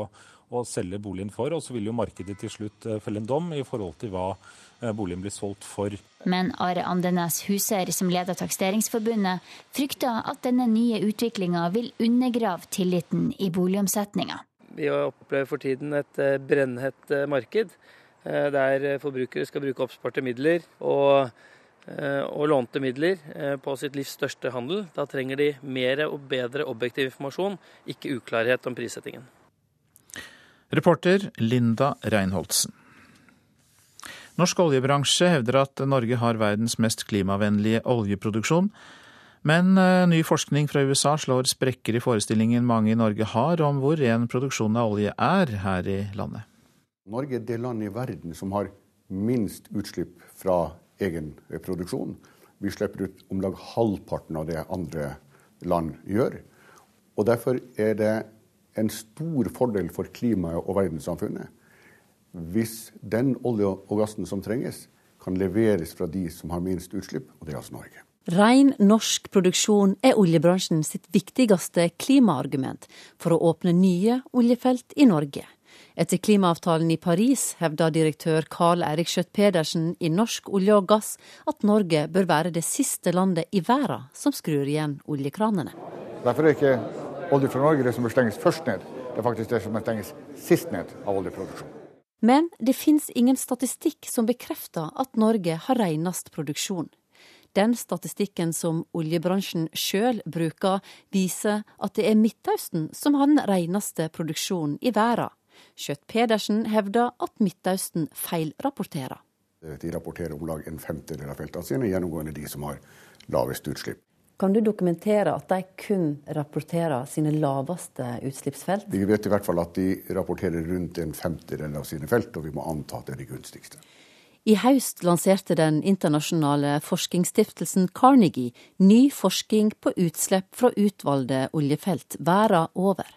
å selge boligen for. Og så vil jo markedet til slutt felle en dom i forhold til hva boligen blir solgt for. Men Are Andenes Huser, som leder Takseringsforbundet, frykter at denne nye utviklinga vil undergrave tilliten i boligomsetninga. Vi opplever for tiden et eh, brennhett eh, marked, eh, der forbrukere skal bruke oppsparte midler og, og lånte midler på sitt livs største handel. Da trenger de mer og bedre objektiv informasjon, ikke uklarhet om prissettingen. Reporter Linda Reinholdsen. Norsk oljebransje hevder at Norge har verdens mest klimavennlige oljeproduksjon. Men uh, ny forskning fra USA slår sprekker i forestillingen mange i Norge har om hvor ren produksjonen av olje er her i landet. Norge er det landet i verden som har minst utslipp fra egen produksjon. Vi slipper ut om lag halvparten av det andre land gjør. Og Derfor er det en stor fordel for klimaet og verdenssamfunnet hvis den olje og gassen som trenges, kan leveres fra de som har minst utslipp, og det er altså Norge. Rein norsk produksjon er oljebransjen sitt viktigste klimaargument for å åpne nye oljefelt i Norge. Etter klimaavtalen i Paris hevda direktør Karl Eirik Skjøtt-Pedersen i Norsk olje og gass at Norge bør være det siste landet i verden som skrur igjen oljekranene. Derfor er ikke olje fra Norge det som bør stenges først ned. Det er faktisk det som bør stenges sist ned av oljeproduksjon. Men det finnes ingen statistikk som bekrefter at Norge har renest produksjon. Den statistikken som oljebransjen sjøl bruker, viser at det er Midtøsten som har den reneste produksjonen i verden. Skjøtt-Pedersen hevder at Midtøsten feilrapporterer. De rapporterer om lag en femtedel av feltene sine, gjennomgående de som har lavest utslipp. Kan du dokumentere at de kun rapporterer sine laveste utslippsfelt? Vi vet i hvert fall at de rapporterer rundt en femtedel av sine felt, og vi må anta at det er de gunstigste. I høst lanserte den internasjonale forskningsstiftelsen Carnegie ny forskning på utslipp fra utvalgte oljefelt verden over.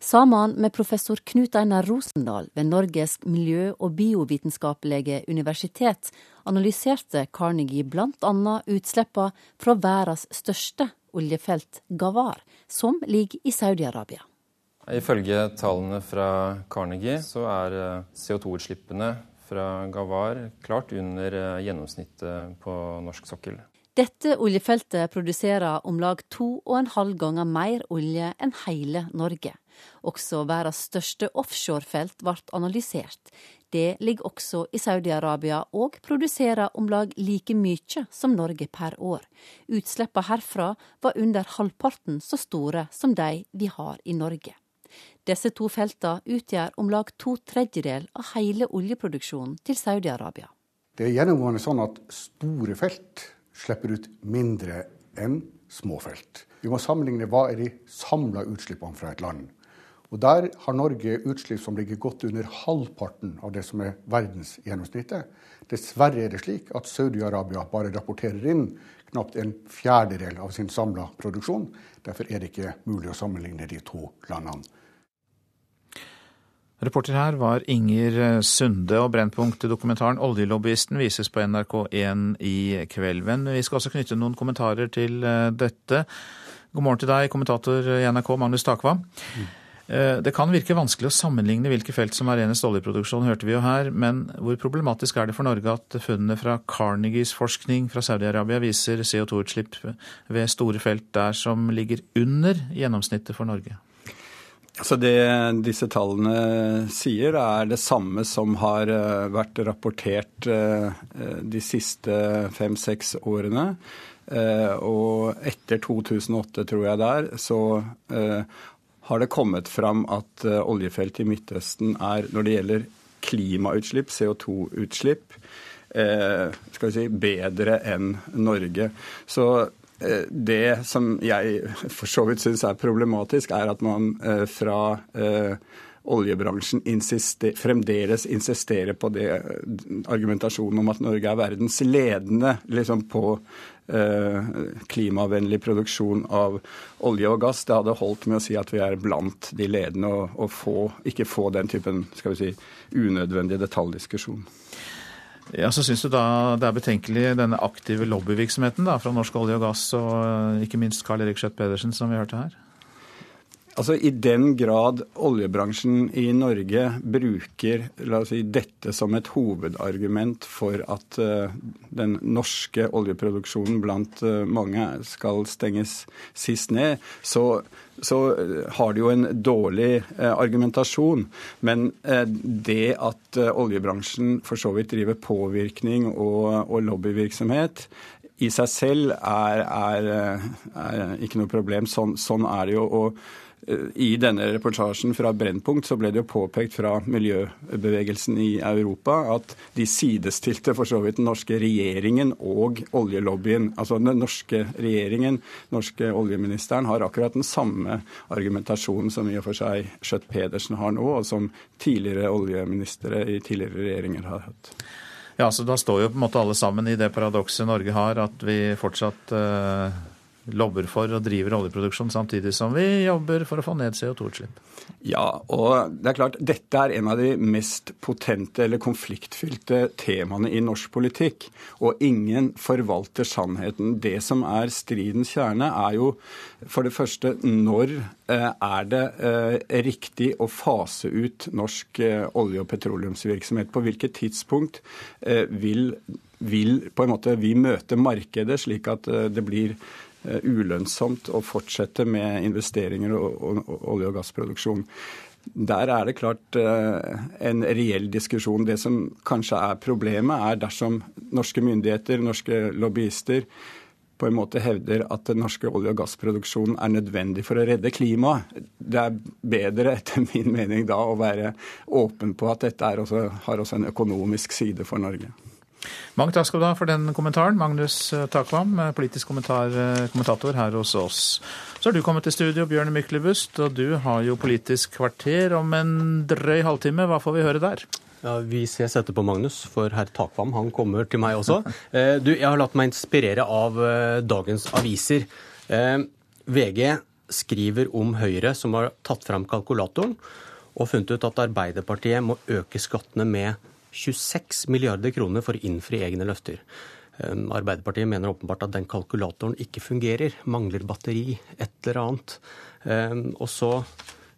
Sammen med professor Knut Einar Rosendal ved Norges miljø- og biovitenskapelige universitet analyserte Carnegie bl.a. utslippene fra verdens største oljefelt, Gawar, som ligger i Saudi-Arabia. Ifølge tallene fra Carnegie så er eh, CO2-utslippene fra Gawar klart under eh, gjennomsnittet på norsk sokkel. Dette oljefeltet produserer om lag to og en halv ganger mer olje enn hele Norge. Også verdens største offshorefelt ble analysert. Det ligger også i Saudi-Arabia og produserer om lag like mye som Norge per år. Utslippene herfra var under halvparten så store som de vi har i Norge. Disse to feltene utgjør om lag to tredjedel av hele oljeproduksjonen til Saudi-Arabia. Det er gjennomgående sånn at store felt slipper ut mindre enn små felt. Vi må sammenligne hva er de samla utslippene fra et land. Og Der har Norge utslipp som ligger godt under halvparten av det som er verdensgjennomsnittet. Dessverre er det slik at Saudi-Arabia bare rapporterer inn knapt en fjerdedel av sin samla produksjon. Derfor er det ikke mulig å sammenligne de to landene. Reporter her var Inger Sunde, og Brennpunkt-dokumentaren 'Oljelobbyisten' vises på NRK1 i kveld. Men vi skal også knytte noen kommentarer til eh, dette. God morgen til deg, kommentator i NRK, Magnus Takva. Mm. Det kan virke vanskelig å sammenligne hvilke felt som er renest oljeproduksjon, hørte vi jo her. Men hvor problematisk er det for Norge at funnene fra Carnegies forskning fra Saudi-Arabia viser CO2-utslipp ved store felt der som ligger under gjennomsnittet for Norge? Altså det disse tallene sier, er det samme som har eh, vært rapportert eh, de siste fem-seks årene. Eh, og etter 2008, tror jeg der, så har det kommet fram at oljefelt i Midtøsten er, når det gjelder klimautslipp, CO2-utslipp, skal vi si, bedre enn Norge. Så Eh, det som jeg for så vidt syns er problematisk, er at man eh, fra eh, oljebransjen insister, fremdeles insisterer på det argumentasjonen om at Norge er verdens ledende liksom på eh, klimavennlig produksjon av olje og gass. Det hadde holdt med å si at vi er blant de ledende, og, og få, ikke få den typen skal vi si, unødvendig detaljdiskusjon. Ja, så Syns du da det er betenkelig denne aktive lobbyvirksomheten da, fra Norsk olje og gass og eh, ikke minst Karl Erik Skjøtt Pedersen, som vi hørte her? Altså I den grad oljebransjen i Norge bruker la oss si, dette som et hovedargument for at uh, den norske oljeproduksjonen blant uh, mange skal stenges sist ned, så, så uh, har de jo en dårlig argumentasjon. Men det at oljebransjen for så vidt driver påvirkning og, og lobbyvirksomhet, i seg selv er, er, er, ikke noe problem. Sånn, sånn er det jo. og i denne reportasjen fra Brennpunkt så ble det jo påpekt fra miljøbevegelsen i Europa at de sidestilte for så vidt den norske regjeringen og oljelobbyen. Altså den norske regjeringen, norske oljeministeren, har akkurat den samme argumentasjonen som i og for seg Skjøtt-Pedersen har nå, og som tidligere oljeministre i tidligere regjeringer har hatt. Ja, så Da står jo på en måte alle sammen i det paradokset Norge har, at vi fortsatt uh lobber for og driver oljeproduksjon, samtidig som vi jobber for å få ned CO2-utslipp. Ja, og det er klart, dette er en av de mest potente eller konfliktfylte temaene i norsk politikk. Og ingen forvalter sannheten. Det som er stridens kjerne, er jo for det første når eh, er det eh, riktig å fase ut norsk eh, olje- og petroleumsvirksomhet? På hvilket tidspunkt vil, vil på en måte vi møte markedet slik at det blir ulønnsomt å fortsette med investeringer og, olje- og gassproduksjon. Der er det klart eh, en reell diskusjon. Det som kanskje er problemet, er dersom norske myndigheter, norske lobbyister, på en måte hevder at den norske olje- og gassproduksjonen er nødvendig for å redde klimaet. Det er bedre, etter min mening, da å være åpen på at dette også, har også en økonomisk side for Norge. Mange takk skal du ha for den kommentaren, Magnus eh, Takvam, eh, politisk eh, kommentator her hos oss. Så har du kommet til studio, Bjørn Myklebust, og du har jo Politisk kvarter om en drøy halvtime. Hva får vi høre der? Ja, Vi ses etterpå, Magnus, for herr Takvam han kommer til meg også. Du, Jeg har latt meg inspirere av dagens aviser. VG skriver om Høyre, som har tatt fram kalkulatoren og funnet ut at Arbeiderpartiet må øke skattene med 26 milliarder kroner for å innfri egne løfter. Ehm, Arbeiderpartiet mener åpenbart at den kalkulatoren ikke fungerer, mangler batteri, et eller annet. Ehm, og så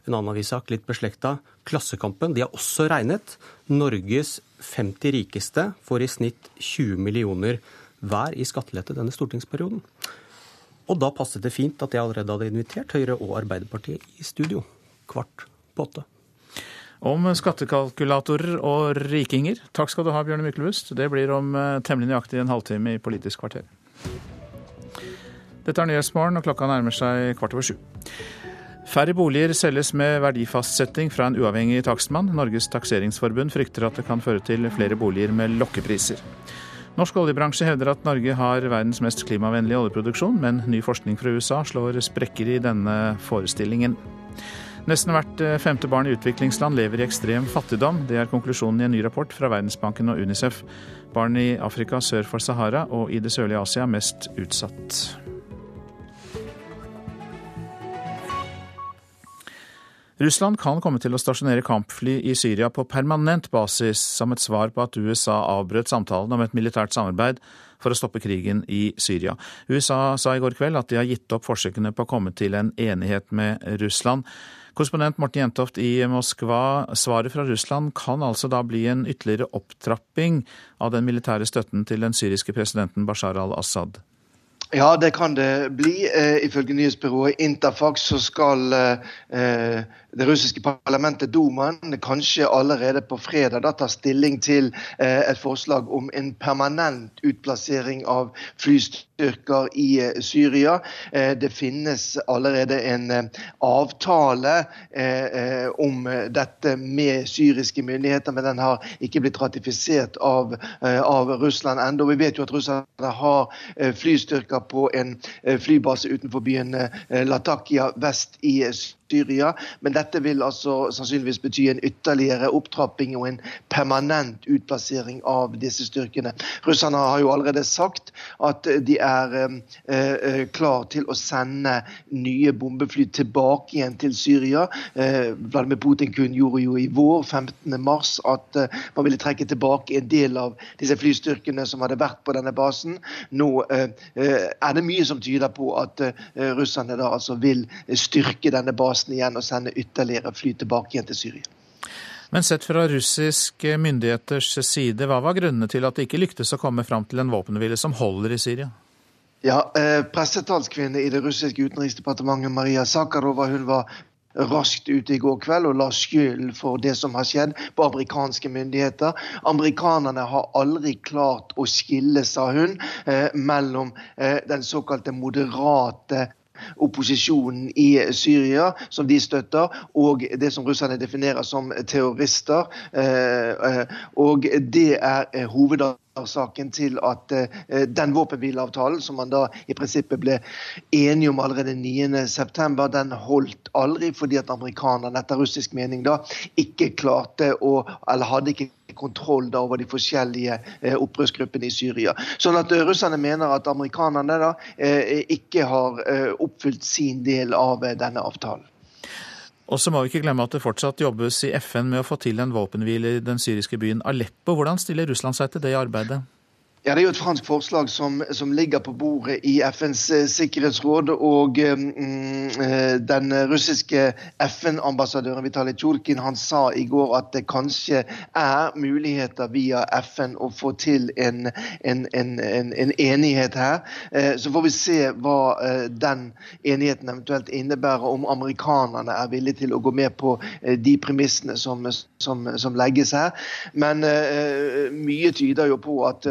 en annen avissak, litt beslekta. Klassekampen de har også regnet. Norges 50 rikeste får i snitt 20 millioner hver i skattelette denne stortingsperioden. Og da passet det fint at jeg allerede hadde invitert Høyre og Arbeiderpartiet i studio kvart på åtte om skattekalkulatorer og rikinger. Takk skal du ha, Bjørne Myklebust. Det blir om eh, temmelig nøyaktig en halvtime i Politisk kvarter. Dette er Nyhetsmorgen, og klokka nærmer seg kvart over sju. Færre boliger selges med verdifastsetting fra en uavhengig takstmann. Norges takseringsforbund frykter at det kan føre til flere boliger med lokkepriser. Norsk oljebransje hevder at Norge har verdens mest klimavennlige oljeproduksjon, men ny forskning fra USA slår sprekker i denne forestillingen. Nesten hvert eh, femte barn i utviklingsland lever i ekstrem fattigdom. Det er konklusjonen i en ny rapport fra Verdensbanken og Unicef. Barn i Afrika sør for Sahara og i det sørlige Asia mest utsatt. Russland kan komme til å stasjonere kampfly i Syria på permanent basis, som et svar på at USA avbrøt samtalen om et militært samarbeid for å stoppe krigen i Syria. USA sa i går kveld at de har gitt opp forsøkene på å komme til en enighet med Russland. Korrespondent Morten Jentoft i Moskva, svaret fra Russland kan altså da bli en ytterligere opptrapping av den militære støtten til den syriske presidenten Bashar al-Assad? Ja, det kan det bli. Eh, ifølge nyhetsbyrået Interfax så skal eh, det russiske parlamentet Dumaen kanskje allerede på fredag da, ta stilling til eh, et forslag om en permanent utplassering av flystyrker i eh, Syria. Eh, det finnes allerede en eh, avtale om dette med syriske myndigheter, men den har ikke blitt ratifisert av, av Russland ennå. Vi vet jo at russerne har flystyrker på en flybase utenfor byen Latakia vest i Syria. Syria. Men dette vil altså sannsynligvis bety en ytterligere opptrapping og en permanent utplassering av disse styrkene. Russerne har jo allerede sagt at de er eh, eh klar til å sende nye bombefly tilbake igjen til Syria. Eh, Vladimir Putin kunngjorde jo i vår, 15.3, at eh, man ville trekke tilbake en del av disse flystyrkene som hadde vært på denne basen. Nå eh, eh, er det mye som tyder på at russerne da altså vil styrke denne basen basen igjen og sende ytterligere fly tilbake igjen til Syria. Men sett fra russiske myndigheters side, hva var grunnene til at det ikke lyktes å komme fram til en våpenhvile som holder i Syria? Ja, eh, Pressetalskvinne i det russiske utenriksdepartementet, Maria Sakharova, hun var raskt ute i går kveld og la skylden for det som har skjedd, på amerikanske myndigheter. Amerikanerne har aldri klart å skille, sa hun, eh, mellom eh, den såkalte moderate opposisjonen i Syria, som de støtter, og det som russerne definerer som terrorister. Eh, eh, og det er eh, hovedårsaken til at den våpenhvileavtalen som man da i prinsippet ble enige om allerede 9.9, den holdt aldri fordi at amerikanerne etter russisk mening da ikke klarte å, eller hadde ikke kontroll da, over de forskjellige eh, opprørsgruppene i Syria. Sånn at russerne mener at amerikanerne da ikke har oppfylt sin del av denne avtalen. Og så må vi ikke glemme at det fortsatt jobbes i FN med å få til en våpenhvile i den syriske byen Aleppo. Hvordan stiller Russland seg til det arbeidet? Ja, Det er jo et fransk forslag som, som ligger på bordet i FNs eh, sikkerhetsråd. og eh, Den russiske FN-ambassadøren Vitalij Tsjurkin han sa i går at det kanskje er muligheter via FN å få til en, en, en, en enighet her. Så får vi se hva den enigheten eventuelt innebærer, om amerikanerne er villige til å gå med på de premissene som, som, som legges her. Men mye tyder jo på at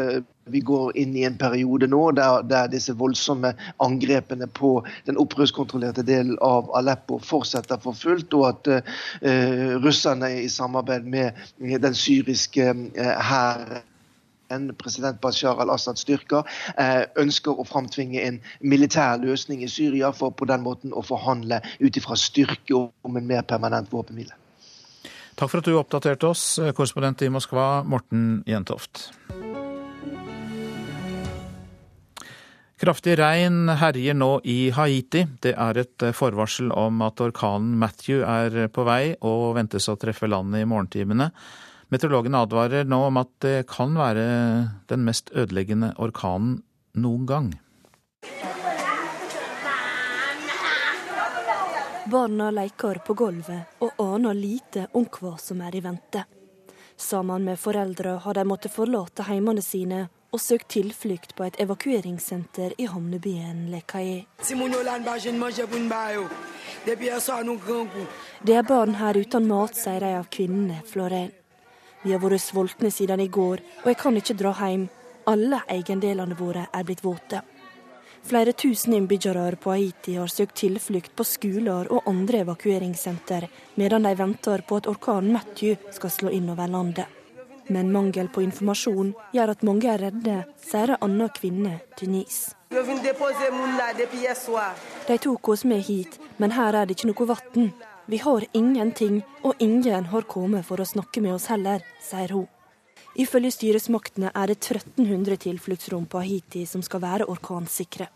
vi går inn i en periode nå der, der disse voldsomme angrepene på den opprørskontrollerte delen av Aleppo fortsetter for fullt, og at uh, russerne i samarbeid med den syriske hæren uh, president Bashar al-Assad styrker, eh, ønsker å framtvinge en militær løsning i Syria for på den måten å forhandle ut ifra styrke om en mer permanent våpenhvile. Takk for at du oppdaterte oss, korrespondent i Moskva, Morten Jentoft. Kraftig regn herjer nå i Haiti. Det er et forvarsel om at orkanen Matthew er på vei og ventes å treffe landet i morgentimene. Meteorologene advarer nå om at det kan være den mest ødeleggende orkanen noen gang. Barna leker på gulvet og aner lite om hva som er i vente. Sammen med foreldre har de måttet forlate heimene sine og søkt tilflukt på et evakueringssenter i havnebyen Lekai. Det er barn her uten mat, sier ei av kvinnene, Florén. Vi har vært sultne siden i går, og jeg kan ikke dra hjem. Alle eiendelene våre er blitt våte. Flere tusen innbyggere på Haiti har søkt tilflukt på skoler og andre evakueringssenter, medan de venter på at orkanen Matthew skal slå innover landet. Men mangel på informasjon gjør at mange er redde, sier en annen kvinne, Denise. De tok oss med hit, men her er det ikke noe vann. Vi har ingenting, og ingen har kommet for å snakke med oss heller, sier hun. Ifølge styresmaktene er det 1300 tilfluktsrom på Haiti som skal være orkansikre.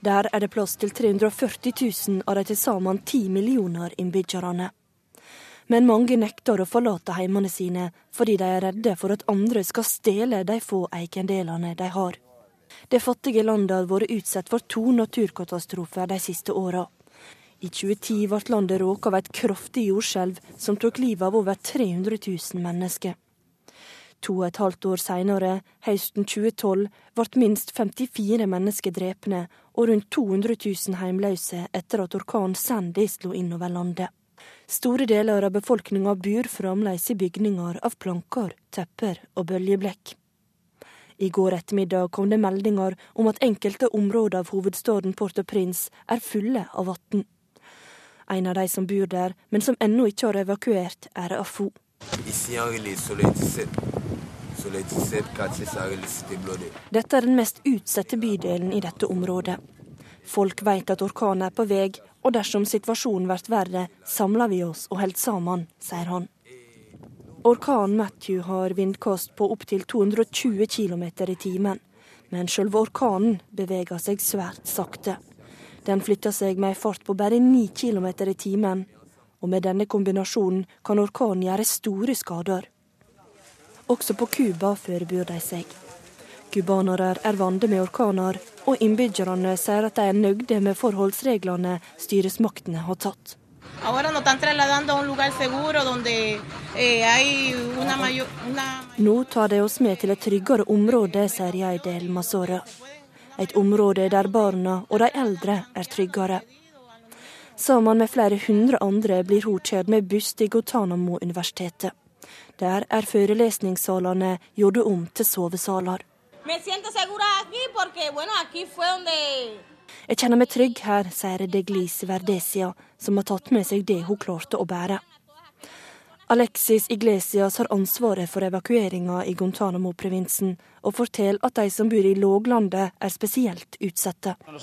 Der er det plass til 340 000 av de til sammen 10 millioner innbyggerne men mange nekter å forlate heimene sine fordi de er redde for at andre skal stjele de få eiendelene de har. Det fattige landet har vært utsatt for to naturkatastrofer de siste åra. I 2010 ble landet råket av et kraftig jordskjelv som tok livet av over 300 000 mennesker. To og et halvt år seinere, høsten 2012, ble minst 54 mennesker drepne og rundt 200 000 heimløse etter at orkanen Sandy slo innover landet. Store deler av befolkninga bor fremdeles i bygninger av planker, tepper og bøljeblekk. I går ettermiddag kom det meldinger om at enkelte områder av hovedstaden Port-au-Prince er fulle av vann. En av de som bor der, men som ennå ikke har evakuert, er Afo. Dette er den mest utsatte bydelen i dette området. Folk vet at orkanen er på vei, og dersom situasjonen blir verre, samler vi oss og holder sammen, sier han. Orkanen Matthew har vindkast på opptil 220 km i timen, men selve orkanen beveger seg svært sakte. Den flytter seg med en fart på bare 9 km i timen, og med denne kombinasjonen kan orkanen gjøre store skader. Også på Cuba forbereder de seg. Cubanere er vante med orkaner, og innbyggerne sier at de er nøyde med forholdsreglene styresmaktene har tatt. Eh, Nå tar de oss med til et tryggere område, sier Jaidel Masora. Et område der barna og de eldre er tryggere. Sammen med flere hundre andre blir hun kjørt med buss til Gutanamo-universitetet. Der er forelesningssalene gjort om til sovesaler. Me siento segura aquí porque, bueno, aquí fue donde Jeg kjenner meg trygg her, sier Deglise Verdesia, som har tatt med seg det hun klarte å bære. Alexis Iglesias har ansvaret for evakueringa i Guantánamo-provinsen, og forteller at de som bor i låglandet er spesielt utsatte. Når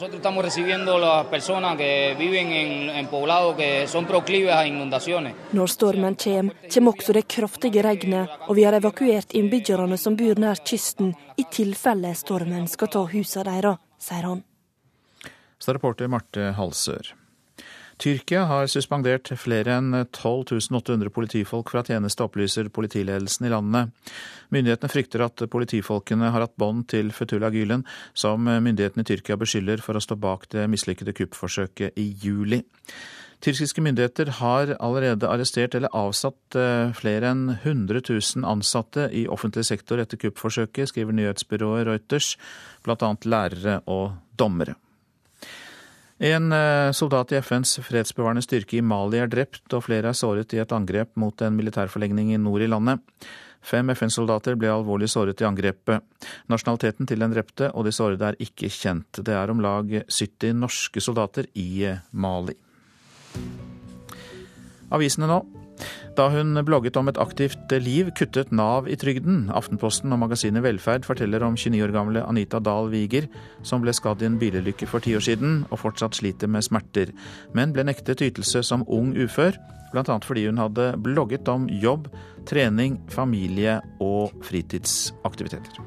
stormen kommer, kommer også det kraftige regnet, og vi har evakuert innbyggerne som bor nær kysten, i tilfelle stormen skal ta husene deres, sier han. Så reporter Marte Halsør. Tyrkia har suspendert flere enn 12 800 politifolk fra tjeneste, opplyser politiledelsen i landet. Myndighetene frykter at politifolkene har hatt bånd til Fethullah Gülen, som myndighetene i Tyrkia beskylder for å stå bak det mislykkede kuppforsøket i juli. Tyrkiske myndigheter har allerede arrestert eller avsatt eh, flere enn 100 000 ansatte i offentlig sektor etter kuppforsøket, skriver nyhetsbyrået Reuters, bl.a. lærere og dommere. En eh, soldat i FNs fredsbevarende styrke i Mali er drept, og flere er såret i et angrep mot en militærforlegning i nord i landet. Fem FN-soldater ble alvorlig såret i angrepet. Nasjonaliteten til den drepte og de sårede er ikke kjent. Det er om lag 70 norske soldater i eh, Mali. Avisene nå. Da hun blogget om et aktivt liv, kuttet Nav i trygden. Aftenposten og magasinet Velferd forteller om 29 år gamle Anita Dahl Wiger, som ble skadd i en bilulykke for ti år siden og fortsatt sliter med smerter, men ble nektet ytelse som ung ufør, bl.a. fordi hun hadde blogget om jobb, trening, familie og fritidsaktiviteter.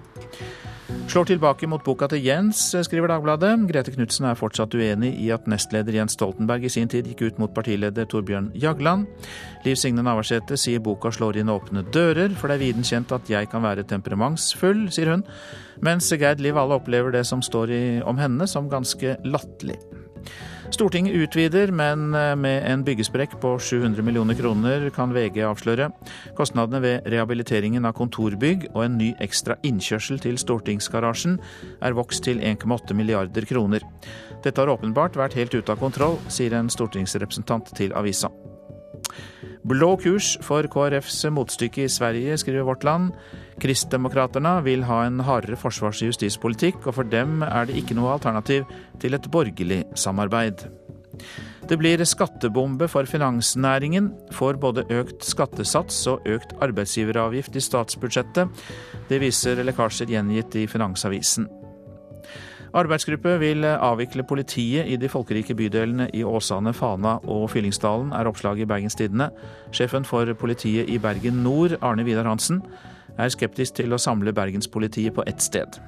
Slår tilbake mot boka til Jens, skriver Dagbladet. Grete Knutsen er fortsatt uenig i at nestleder Jens Stoltenberg i sin tid gikk ut mot partileder Torbjørn Jagland. Liv Signe Navarsete sier boka slår inn åpne dører, for det er viden kjent at jeg kan være temperamentsfull, sier hun. Mens Gerd Liv Alle opplever det som står i, om henne som ganske latterlig. Stortinget utvider, men med en byggesprekk på 700 millioner kroner, kan VG avsløre. Kostnadene ved rehabiliteringen av kontorbygg og en ny ekstra innkjørsel til stortingsgarasjen er vokst til 1,8 milliarder kroner. Dette har åpenbart vært helt ute av kontroll, sier en stortingsrepresentant til avisa. Blå kurs for KrFs motstykke i Sverige, skriver Vårt Land. Kristdemokraterna vil ha en hardere forsvars- og justispolitikk, og for dem er det ikke noe alternativ til et borgerlig samarbeid. Det blir skattebombe for finansnæringen, får både økt skattesats og økt arbeidsgiveravgift i statsbudsjettet. Det viser lekkasjer gjengitt i Finansavisen. Arbeidsgruppe vil avvikle politiet i de folkerike bydelene i Åsane, Fana og Fyllingsdalen, er oppslaget i Bergens Tidende. Sjefen for politiet i Bergen nord, Arne Vidar Hansen, er skeptisk til å samle bergenspolitiet på ett sted.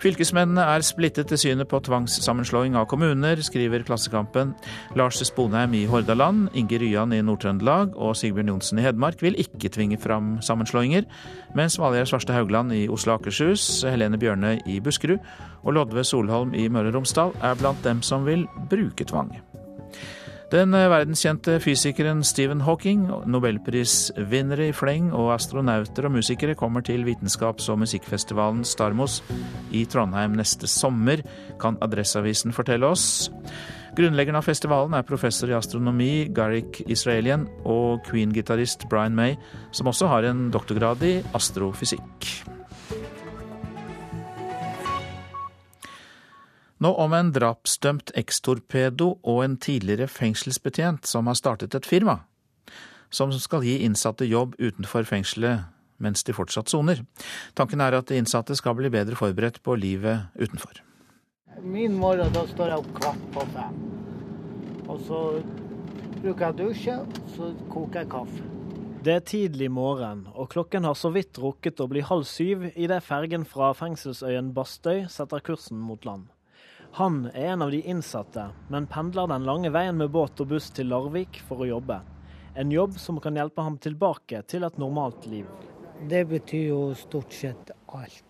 Fylkesmennene er splittet til synet på tvangssammenslåing av kommuner, skriver Klassekampen. Lars Sponheim i Hordaland, Inge Ryan i Nord-Trøndelag og Sigbjørn Johnsen i Hedmark vil ikke tvinge fram sammenslåinger, mens Valgerd Svarstad Haugland i Oslo Akershus, Helene Bjørnøy i Buskerud og Lodve Solholm i Møre og Romsdal er blant dem som vil bruke tvang. Den verdenskjente fysikeren Stephen Hawking, nobelprisvinnere i fleng og astronauter og musikere kommer til vitenskaps- og musikkfestivalen Starmos i Trondheim neste sommer, kan Adresseavisen fortelle oss. Grunnleggeren av festivalen er professor i astronomi Garrick Israelian og Queen-gitarist Brian May, som også har en doktorgrad i astrofysikk. Nå om en drapsdømt ekstorpedo og en tidligere fengselsbetjent som har startet et firma som skal gi innsatte jobb utenfor fengselet mens de fortsatt soner. Tanken er at de innsatte skal bli bedre forberedt på livet utenfor. Min morgen da står jeg opp kvart på fem. Og så bruker jeg å dusje, så koker jeg kaffe. Det er tidlig morgen, og klokken har så vidt rukket å bli halv syv idet fergen fra fengselsøyen Bastøy setter kursen mot land. Han er en av de innsatte, men pendler den lange veien med båt og buss til Larvik for å jobbe. En jobb som kan hjelpe ham tilbake til et normalt liv. Det betyr jo stort sett alt.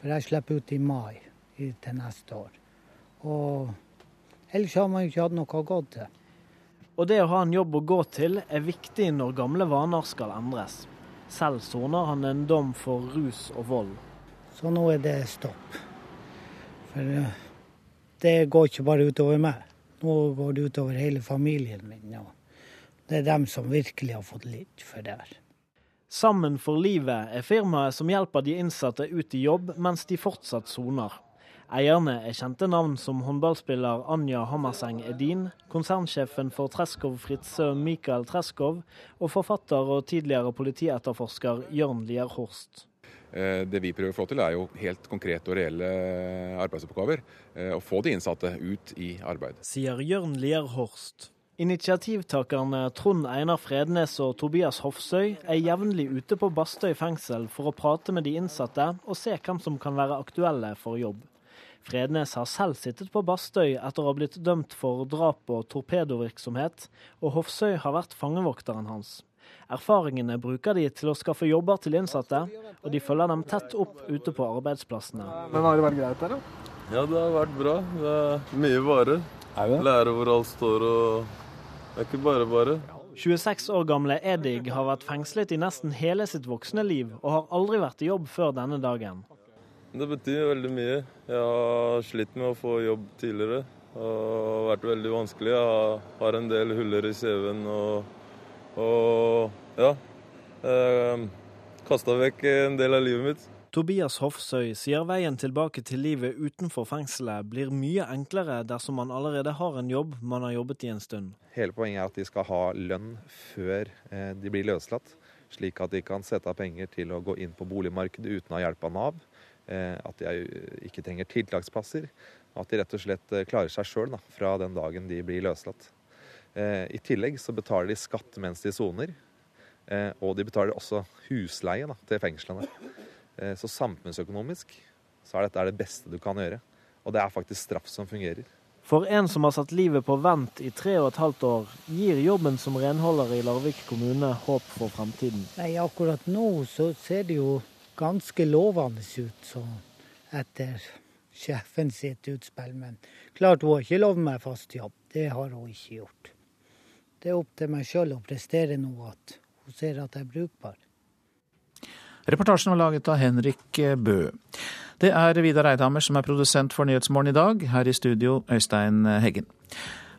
For jeg slipper ut i mai til neste år. Og ellers har man jo ikke hatt noe å gå til. Og det å ha en jobb å gå til er viktig når gamle vaner skal endres. Selv soner han en dom for rus og vold. Så nå er det stopp. For det går ikke bare utover meg. Nå går det utover hele familien min. Det er dem som virkelig har fått litt for det her. Sammen for livet er firmaet som hjelper de innsatte ut i jobb mens de fortsatt soner. Eierne er kjente navn som håndballspiller Anja Hammerseng Edin, konsernsjefen for Treskov Fritzøe Mikael Treskov og forfatter og tidligere politietterforsker Jørn Lier Horst. Eh, det vi prøver å få til, er jo helt konkrete og reelle arbeidsoppgaver. Eh, å få de innsatte ut i arbeid. Sier Jørn Lier Horst. Initiativtakerne Trond Einar Frednes og Tobias Hofsøy er jevnlig ute på Bastøy fengsel for å prate med de innsatte og se hvem som kan være aktuelle for jobb. Frednes har selv sittet på Bastøy etter å ha blitt dømt for drap og torpedovirksomhet, og Hofsøy har vært fangevokteren hans. Erfaringene bruker de til å skaffe jobber til innsatte, og de følger dem tett opp ute på arbeidsplassene. Men Har det vært greit her, da? Ja, det har vært bra. Det er mye vare. Lære hvor alt står og det er ikke bare bare. 26 år gamle Edig har vært fengslet i nesten hele sitt voksne liv, og har aldri vært i jobb før denne dagen. Det betyr veldig mye. Jeg har slitt med å få jobb tidligere. Det har vært veldig vanskelig. Jeg har en del huller i CV-en og, og ja. Eh, kasta vekk en del av livet mitt. Tobias Hofsøy sier veien tilbake til livet utenfor fengselet blir mye enklere dersom man allerede har en jobb man har jobbet i en stund. Hele poenget er at de skal ha lønn før eh, de blir løslatt, slik at de kan sette av penger til å gå inn på boligmarkedet uten å ha hjelp av Nav. Eh, at de ikke trenger tiltaksplasser. At de rett og slett eh, klarer seg sjøl fra den dagen de blir løslatt. I tillegg så betaler de skatt mens de soner. Og de betaler også husleie da, til fengslene. Eh, så samfunnsøkonomisk så er dette det beste du kan gjøre. Og det er faktisk straff som fungerer. For en som har satt livet på vent i tre og et halvt år, gir jobben som renholder i Larvik kommune håp for fremtiden? Nei, akkurat nå så ser det jo ganske lovende ut, så etter sjefen sitt utspill. Men klart hun har ikke lovet meg fast jobb. Det har hun ikke gjort. Det er opp til meg sjøl å prestere noe at hun ser at jeg er brukbar. Reportasjen var laget av Henrik Bø. Det er Vidar Eidhammer som er produsent for Nyhetsmorgen i dag. Her i studio, Øystein Heggen.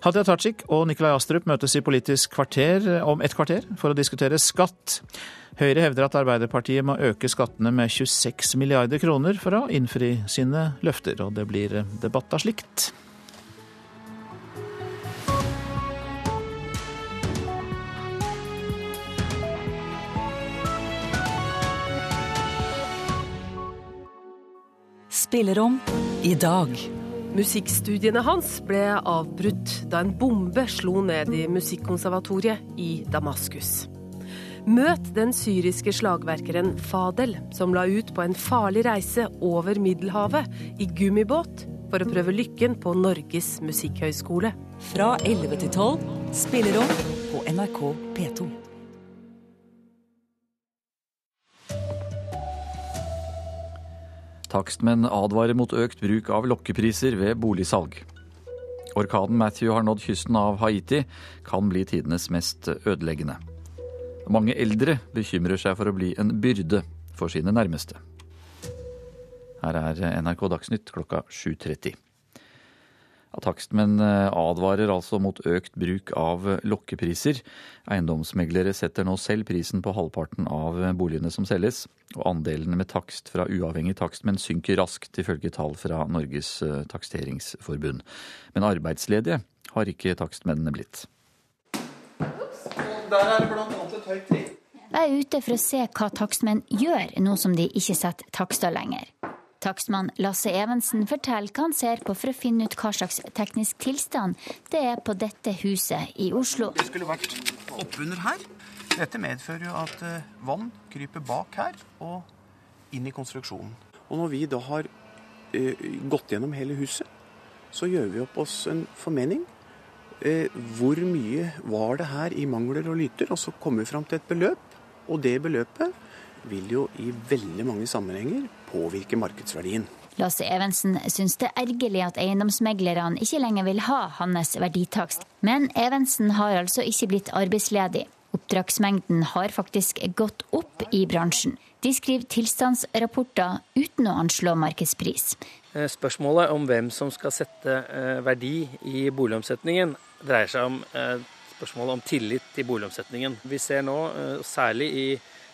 Hadia Tajik og Nikolai Astrup møtes i Politisk kvarter om et kvarter for å diskutere skatt. Høyre hevder at Arbeiderpartiet må øke skattene med 26 milliarder kroner for å innfri sine løfter, og det blir debatt av slikt. Spillerom i dag. Musikkstudiene hans ble avbrutt da en bombe slo ned i Musikkonservatoriet i Damaskus. Møt den syriske slagverkeren Fadel, som la ut på en farlig reise over Middelhavet i gummibåt for å prøve lykken på Norges musikkhøgskole. Fra 11 til 12, spillerom på NRK P2. Takstmenn advarer mot økt bruk av lokkepriser ved boligsalg. Orkanen Matthew har nådd kysten av Haiti, kan bli tidenes mest ødeleggende. Mange eldre bekymrer seg for å bli en byrde for sine nærmeste. Her er NRK Dagsnytt klokka 7.30. Takstmenn eh, advarer altså mot økt bruk av lokkepriser. Eiendomsmeglere setter nå selv prisen på halvparten av boligene som selges, og andelen med takst fra uavhengig takstmenn synker raskt, ifølge tall fra Norges eh, taksteringsforbund. Men arbeidsledige har ikke takstmennene blitt. Der er det blant annet et høyt tre. Jeg er ute for å se hva takstmenn gjør nå som de ikke setter takster lenger. Takstmann Lasse Evensen forteller hva han ser på for å finne ut hva slags teknisk tilstand det er på dette huset i Oslo. Det skulle vært oppunder her. Dette medfører jo at eh, vann kryper bak her og inn i konstruksjonen. Og når vi da har uh, gått gjennom hele huset, så gjør vi opp oss en formening. Uh, hvor mye var det her i mangler og lyter? Og så kommer vi fram til et beløp. Og det beløpet vil jo i veldig mange sammenhenger påvirke markedsverdien. Lasse Evensen syns det er ergerlig at eiendomsmeglerne ikke lenger vil ha hans verditakst. Men Evensen har altså ikke blitt arbeidsledig. Oppdragsmengden har faktisk gått opp i bransjen. De skriver tilstandsrapporter uten å anslå markedspris. Eh, spørsmålet om hvem som skal sette eh, verdi i boligomsetningen, dreier seg om eh, spørsmålet om tillit til boligomsetningen. Vi ser nå, særlig i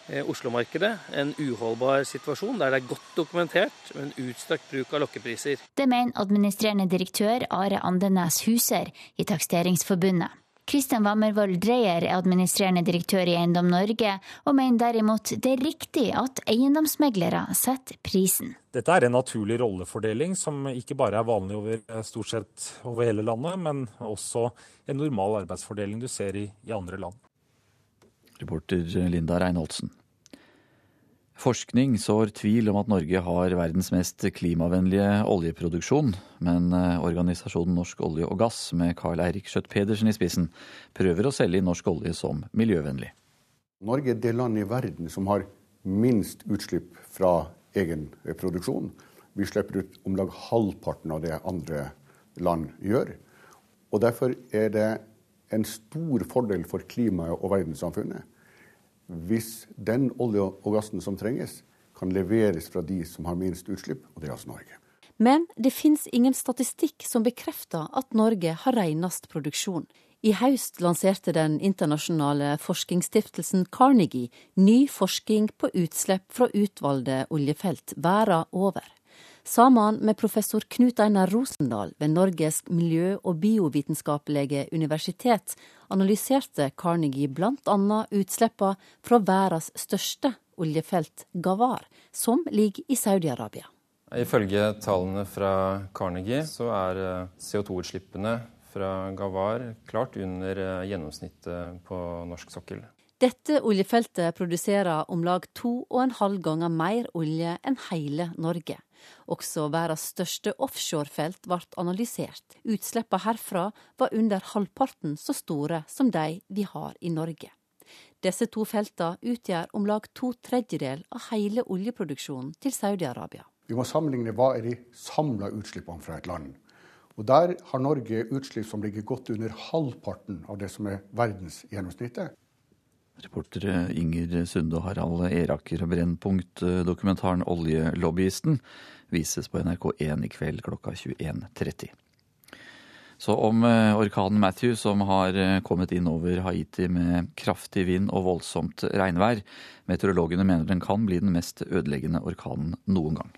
Oslo-markedet en uholdbar situasjon der det er godt dokumentert med en utstrakt bruk av lokkepriser. Det mener administrerende direktør Are Andenes Huser i Taksteringsforbundet. Kristian Wammervold Dreyer er administrerende direktør i Eiendom Norge, og mener derimot det er riktig at eiendomsmeglere setter prisen. Dette er en naturlig rollefordeling som ikke bare er vanlig over eh, stort sett over hele landet, men også en normal arbeidsfordeling du ser i, i andre land. Reporter Linda Reinholdsen. Forskning sår tvil om at Norge har verdens mest klimavennlige oljeproduksjon, men eh, organisasjonen Norsk olje og gass med Carl Eirik Schjøtt-Pedersen i spissen prøver å selge norsk olje som miljøvennlig. Norge er det landet i verden som har minst utslipp fra egen produksjon. Vi slipper ut om lag halvparten av det andre land gjør. Og Derfor er det en stor fordel for klimaet og verdenssamfunnet hvis den olje og gassen som trenges, kan leveres fra de som har minst utslipp, og det er altså Norge. Men det finnes ingen statistikk som bekrefter at Norge har renest produksjon. I høst lanserte den internasjonale forskningsstiftelsen Carnegie ny forskning på utslipp fra utvalgte oljefelt verden over. Sammen med professor Knut Einar Rosendal ved Norges miljø- og biovitenskapelige universitet analyserte Carnegie bl.a. utslippene fra verdens største oljefelt, Gawar, som ligger i Saudi-Arabia. Ifølge tallene fra Carnegie så er eh, CO2-utslippene fra Gawar klart under eh, gjennomsnittet på norsk sokkel. Dette oljefeltet produserer om lag to og en halv ganger mer olje enn hele Norge. Også verdens største offshorefelt ble analysert. Utslippene herfra var under halvparten så store som de vi har i Norge. Disse to feltene utgjør om lag to tredjedel av hele oljeproduksjonen til Saudi-Arabia. Vi må sammenligne hva er de samla utslippene fra et land. Og Der har Norge utslipp som ligger godt under halvparten av det som er verdensgjennomsnittet. Reportere Inger Sunde og Harald Eraker. Brennpunkt-dokumentaren 'Oljelobbyisten' vises på NRK1 i kveld klokka 21.30. Så om eh, orkanen Matthew, som har eh, kommet inn over Haiti med kraftig vind og voldsomt regnvær. Meteorologene mener den kan bli den mest ødeleggende orkanen noen gang.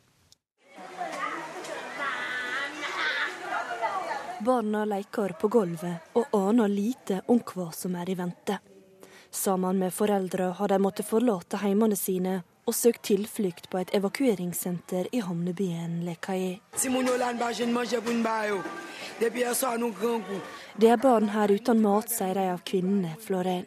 Barna leker på gulvet og aner lite om hva som er i vente. Sammen med foreldre har de måttet forlate heimene sine og søkt tilflukt på et evakueringssenter i havnebyen Lekai. Det er barn her uten mat, sier ei av kvinnene, Florén.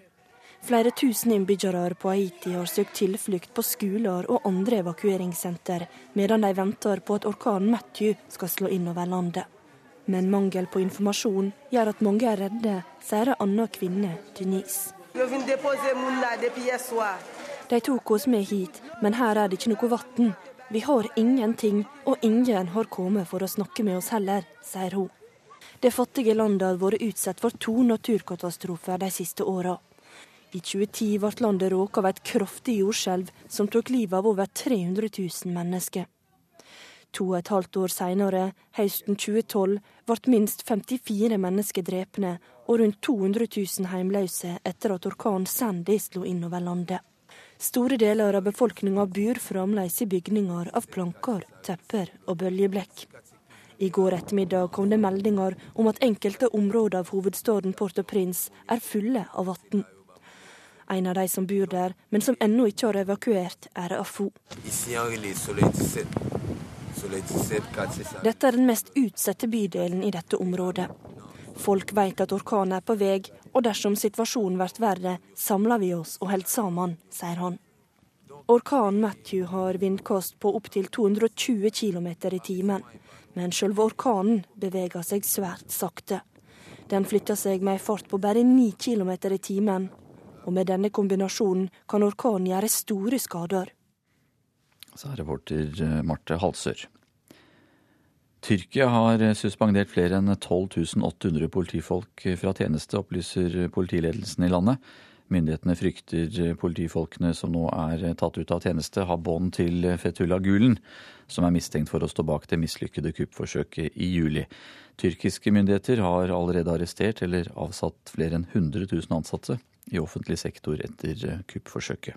Flere tusen innbyggere på Haiti har søkt tilflukt på skoler og andre evakueringssenter, medan de venter på at orkanen Matthew skal slå inn over landet. Men mangel på informasjon gjør at mange er redde, sier ei anna kvinne, Denise. De tok oss med hit, men her er det ikke noe vann. Vi har ingenting, og ingen har kommet for å snakke med oss heller, sier hun. Det fattige landet har vært utsatt for to naturkatastrofer de siste åra. I 2010 ble landet råket av et kraftig jordskjelv som tok livet av over 300 000 mennesker. To og et halvt år seinere, høsten 2012, ble minst 54 mennesker drepne og rundt 200 000 heimløse etter at orkanen Sandy slo innover landet. Store deler av befolkninga bor fremdeles i bygninger av planker, tepper og bøljeblekk. I går ettermiddag kom det meldinger om at enkelte områder av hovedstaden Port-au-Prince er fulle av vann. En av de som bor der, men som ennå ikke har evakuert, er Afo. Dette er den mest utsatte bydelen i dette området. Folk vet at orkanen er på vei, og dersom situasjonen blir verre, samler vi oss og holder sammen, sier han. Orkanen Matthew har vindkast på opptil 220 km i timen, men selve orkanen beveger seg svært sakte. Den flytter seg med en fart på bare 9 km i timen, og med denne kombinasjonen kan orkanen gjøre store skader. Sa reporter eh, Marte Halsør. Tyrkia har suspendert flere enn 12 800 politifolk fra tjeneste, opplyser politiledelsen i landet. Myndighetene frykter politifolkene som nå er tatt ut av tjeneste, har bånd til Fetullah Gulen, som er mistenkt for å stå bak det mislykkede kuppforsøket i juli. Tyrkiske myndigheter har allerede arrestert eller avsatt flere enn 100 000 ansatte i offentlig sektor etter kuppforsøket.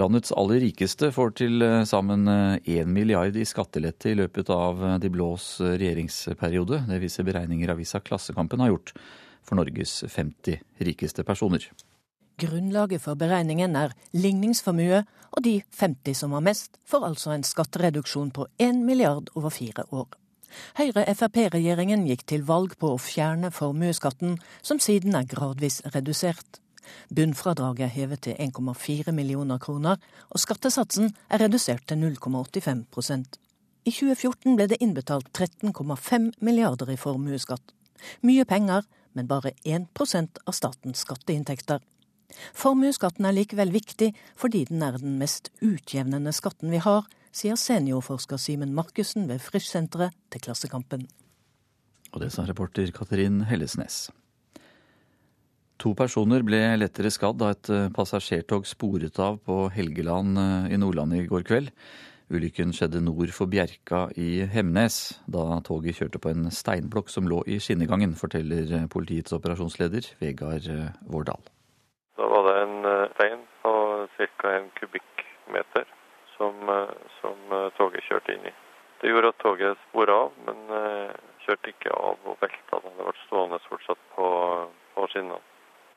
Landets aller rikeste får til eh, sammen én eh, milliard i skattelette i løpet av eh, de blås regjeringsperiode. Det viser beregninger avisa Klassekampen har gjort for Norges 50 rikeste personer. Grunnlaget for beregningen er ligningsformue, og de 50 som har mest, får altså en skattereduksjon på 1 milliard over fire år. Høyre-Frp-regjeringen gikk til valg på å fjerne formuesskatten, som siden er gradvis redusert. Bunnfradraget er hevet til 1,4 millioner kroner, og skattesatsen er redusert til 0,85% I 2014 ble det innbetalt 13,5 milliarder i formuesskatt. Mye penger, men bare 1% av statens skatteinntekter. Formuesskatten er likevel viktig fordi den er den mest utjevnende skatten vi har, sier seniorforsker Simen Markussen ved Frischsenteret til Klassekampen. Og det sa reporter Katrin Hellesnes. To personer ble lettere skadd da et eh, passasjertog sporet av på Helgeland eh, i Nordland i går kveld. Ulykken skjedde nord for Bjerka i Hemnes, da toget kjørte på en steinblokk som lå i skinnegangen, forteller eh, politiets operasjonsleder Vegard Vårdal. Da var det en stein på ca. en kubikkmeter som, som, toget kjørte inn i. Det gjorde at toget spora av, men kjørte ikke av og velta. Det ble stående fortsatt på, på skinnene.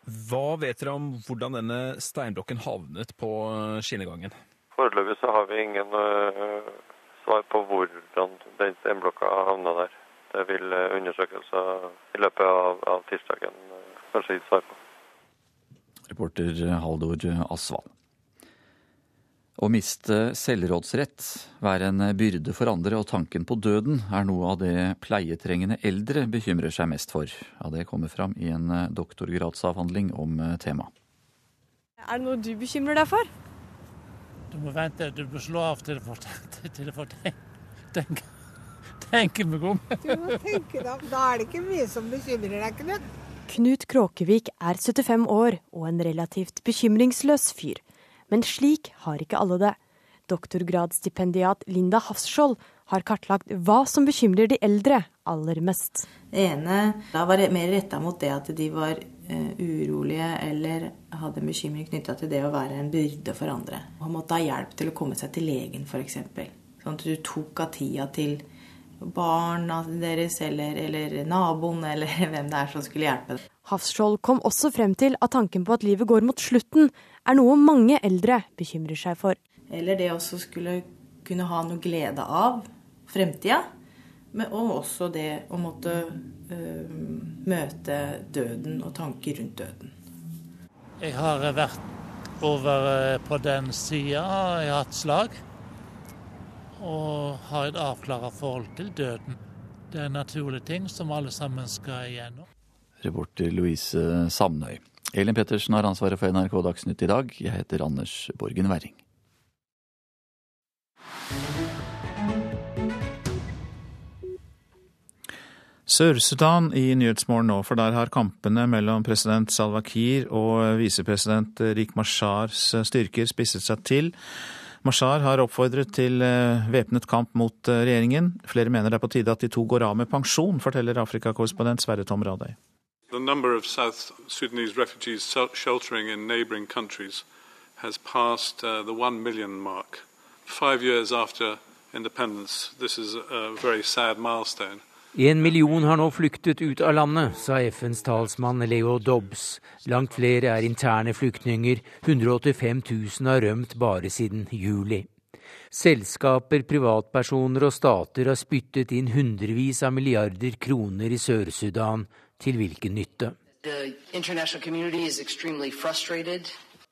Hva vet dere om hvordan denne steinblokken havnet på skinnegangen? Foreløpig så har vi ingen uh, svar på hvordan den steinblokka havna der. Det vil uh, undersøkelser i løpet av, av tirsdagen uh, kanskje gi svar på. Reporter Haldor Asvald. Å miste selvrådsrett, være en byrde for andre og tanken på døden er noe av det pleietrengende eldre bekymrer seg mest for. Ja, det kommer fram i en doktorgradsavhandling om temaet. Er det noe du bekymrer deg for? Du må vente, du må slå av til det får, tenke. Tenk, tenk meg om. Du må tenke deg Da er det ikke mye som bekymrer deg, Knut. Knut Kråkevik er 75 år og en relativt bekymringsløs fyr. Men slik har ikke alle det. Doktorgradsstipendiat Linda Hafskjold har kartlagt hva som bekymrer de eldre aller mest. Det ene var mer retta mot det at de var uh, urolige eller hadde en bekymring knytta til det å være en byrde for andre. Og måtte ha hjelp til å komme seg til legen, f.eks. Sånn at du tok av tida til barna deres eller, eller naboen eller [laughs] hvem det er som skulle hjelpe. Hafskjold kom også frem til at tanken på at livet går mot slutten, er noe mange eldre bekymrer seg for. Eller det også skulle kunne ha noe glede av fremtida. Og også det å måtte øh, møte døden og tanker rundt døden. Jeg har vært over øh, på den sida, jeg har hatt slag. Og har et avklara forhold til døden. Det er en naturlig ting som alle sammen skal igjennom. Reporter Louise Samnøy. Elin Pettersen har ansvaret for NRK Dagsnytt i dag. Jeg heter Anders Borgen Werring. Sør-Sudan i Nyhetsmorgen nå, for der har kampene mellom president Salwa Kiir og visepresident Rik Mashars styrker spisset seg til. Mashar har oppfordret til eh, væpnet kamp mot eh, regjeringen. Flere mener det er på tide at de to går av med pensjon, forteller Afrikakorrespondent Sverre Tom Radøy. The number of South Sudanese refugees sheltering in neighboring countries has passed uh, the one million mark. Five years after independence, this is a very sad milestone. En million har nå flyktet ut av landet, sa FNs talsmann Leo Dobbs. Langt flere er interne flyktninger. 185 000 har rømt bare siden juli. Selskaper, privatpersoner og stater har spyttet inn hundrevis av milliarder kroner i Sør-Sudan. Til hvilken nytte?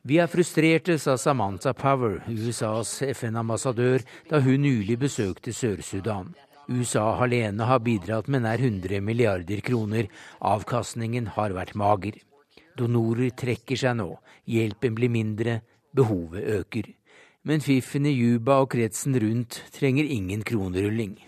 Vi er frustrerte, sa Samantha Power, USAs FN-ambassadør, da hun nylig besøkte Sør-Sudan. USA alene har bidratt med nær 100 milliarder kroner. Avkastningen har vært mager. Donorer trekker seg nå. Hjelpen blir mindre. Behovet øker. Men fiffen i Juba og kretsen rundt trenger ingen kronerulling.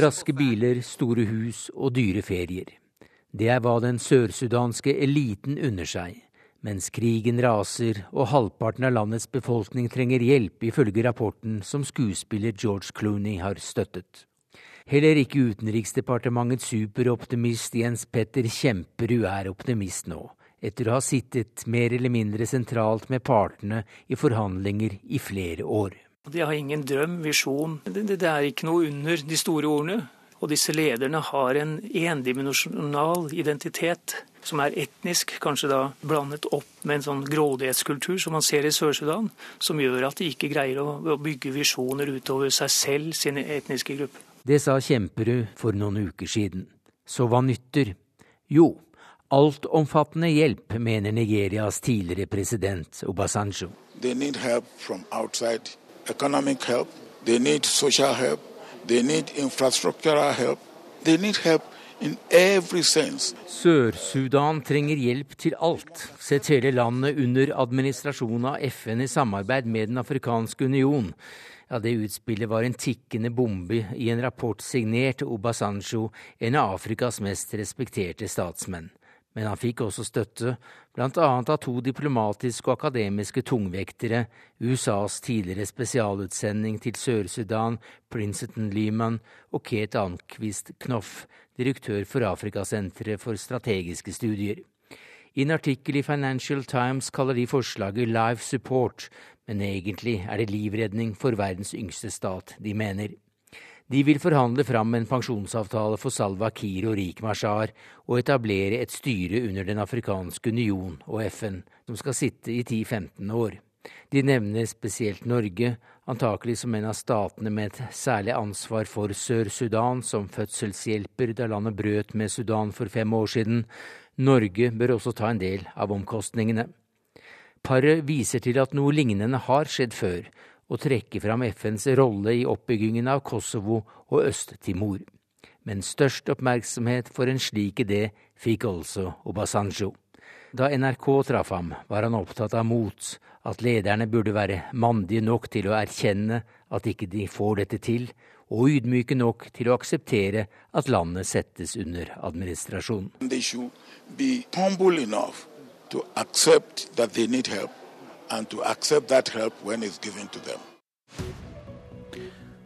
Raske biler, store hus og dyre ferier. Det er hva den sørsudanske eliten unner seg. Mens krigen raser og halvparten av landets befolkning trenger hjelp, ifølge rapporten som skuespiller George Clooney har støttet. Heller ikke Utenriksdepartementets superoptimist Jens Petter Kjemperud er optimist nå, etter å ha sittet mer eller mindre sentralt med partene i forhandlinger i flere år. De har ingen drøm, visjon. Det, det er ikke noe under de store ordene. Og disse lederne har en endimensjonal identitet som er etnisk, kanskje da blandet opp med en sånn grådighetskultur som man ser i Sør-Sudan, som gjør at de ikke greier å, å bygge visjoner utover seg selv, sine etniske grupper. Det sa Kjemperud for noen uker siden. Så hva nytter? Jo, altomfattende hjelp, mener Nigerias tidligere president Obasanjo. They need help from outside, economic help, they need social help, they need infrastructural help, they need help Sør-Sudan trenger hjelp til alt. Sett hele landet under administrasjon av FN i samarbeid med Den afrikanske union. Ja, Det utspillet var en tikkende bombe i en rapport signert Obasanjo, en av Afrikas mest respekterte statsmenn. Men han fikk også støtte, blant annet av to diplomatiske og akademiske tungvektere, USAs tidligere spesialutsending til Sør-Sudan, Princeton Lehman, og Kate Anquist Knoff, direktør for Afrikasenteret for strategiske studier. I en artikkel i Financial Times kaller de forslaget life support, men egentlig er det livredning for verdens yngste stat, de mener. De vil forhandle fram en pensjonsavtale for Salva Kiir og Rik Mashar og etablere et styre under Den afrikanske union og FN, som skal sitte i 10-15 år. De nevner spesielt Norge, antakelig som en av statene med et særlig ansvar for Sør-Sudan som fødselshjelper da landet brøt med Sudan for fem år siden. Norge bør også ta en del av omkostningene. Paret viser til at noe lignende har skjedd før, og trekke fram FNs rolle i oppbyggingen av Kosovo og Øst-Timor. Men størst oppmerksomhet for en slik idé fikk altså Obasanjo. Da NRK traff ham, var han opptatt av mot, at lederne burde være mandige nok til å erkjenne at ikke de får dette til, og ydmyke nok til å akseptere at landet settes under administrasjon. They should be humble enough to accept that they need help and to accept that help when it's given to them.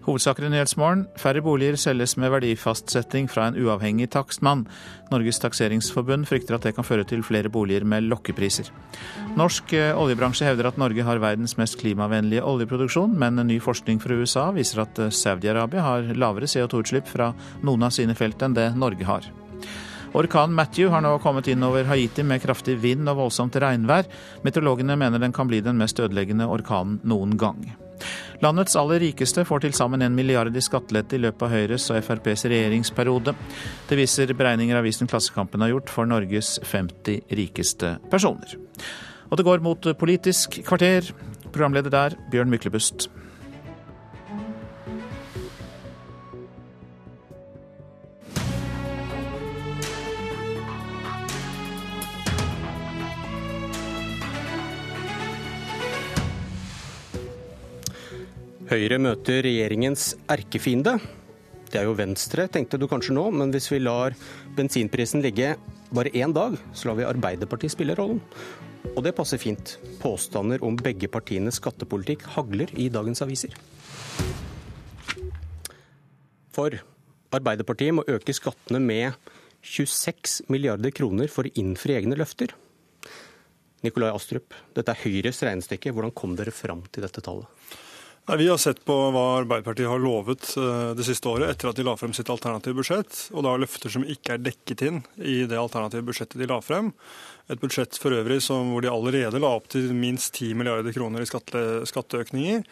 Hovedsaker i Nyhetsmorgen. Færre boliger selges med verdifastsetting fra en uavhengig takstmann. Norges takseringsforbund frykter at det kan føre til flere boliger med lokkepriser. Norsk eh, oljebransje hevder at Norge har verdens mest klimavennlige oljeproduksjon, men ny forskning fra USA viser at eh, Saudi-Arabia har lavere CO2-utslipp fra noen av sine felt enn det Norge har. Orkanen Matthew har nå kommet inn over Haiti med kraftig vind og voldsomt regnvær. Meteorologene mener den kan bli den mest ødeleggende orkanen noen gang. Landets aller rikeste får til sammen en milliard i skattelette i løpet av Høyres og FrPs regjeringsperiode. Det viser beregninger avisen Klassekampen har gjort for Norges 50 rikeste personer. Og det går mot Politisk kvarter. Programleder der, Bjørn Myklebust. Høyre møter regjeringens erkefiende. Det er jo Venstre, tenkte du kanskje nå, men hvis vi lar bensinprisen ligge bare én dag, så lar vi Arbeiderpartiet spille rollen. Og det passer fint. Påstander om begge partienes skattepolitikk hagler i dagens aviser. For Arbeiderpartiet må øke skattene med 26 milliarder kroner for å innfri egne løfter. Nikolai Astrup, dette er Høyres regnestykke. Hvordan kom dere fram til dette tallet? Nei, Vi har sett på hva Arbeiderpartiet har lovet eh, det siste året etter at de la frem sitt alternative budsjett, og da løfter som ikke er dekket inn i det alternative budsjettet de la frem. Et budsjett for øvrig som, hvor de allerede la opp til minst 10 milliarder kroner i skatte, skatteøkninger.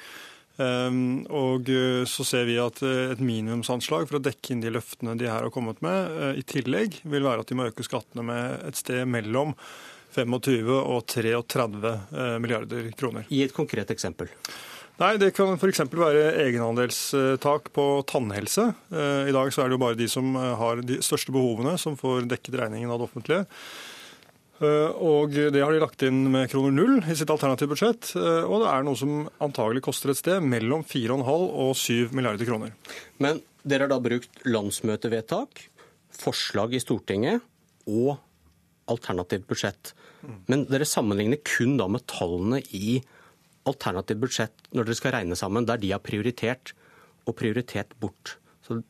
Um, og eh, så ser vi at eh, et minimumsanslag for å dekke inn de løftene de her har kommet med, i tillegg vil være at de må øke skattene med et sted mellom 25 og 33 uh, milliarder kroner. Gi et konkret eksempel. Nei, Det kan f.eks. være egenandelstak på tannhelse. Eh, I dag så er det jo bare de som eh, har de største behovene, som får dekket regningen av det offentlige. Eh, og Det har de lagt inn med kroner null i sitt alternative budsjett. Og det er noe som antagelig koster et sted mellom 4,5 og 7 milliarder kroner. Men dere har da brukt landsmøtevedtak, forslag i Stortinget og alternativt budsjett. Men dere sammenligner kun da med tallene i alternativt budsjett når dere skal regne sammen, der de har prioritert og prioritert bort. Så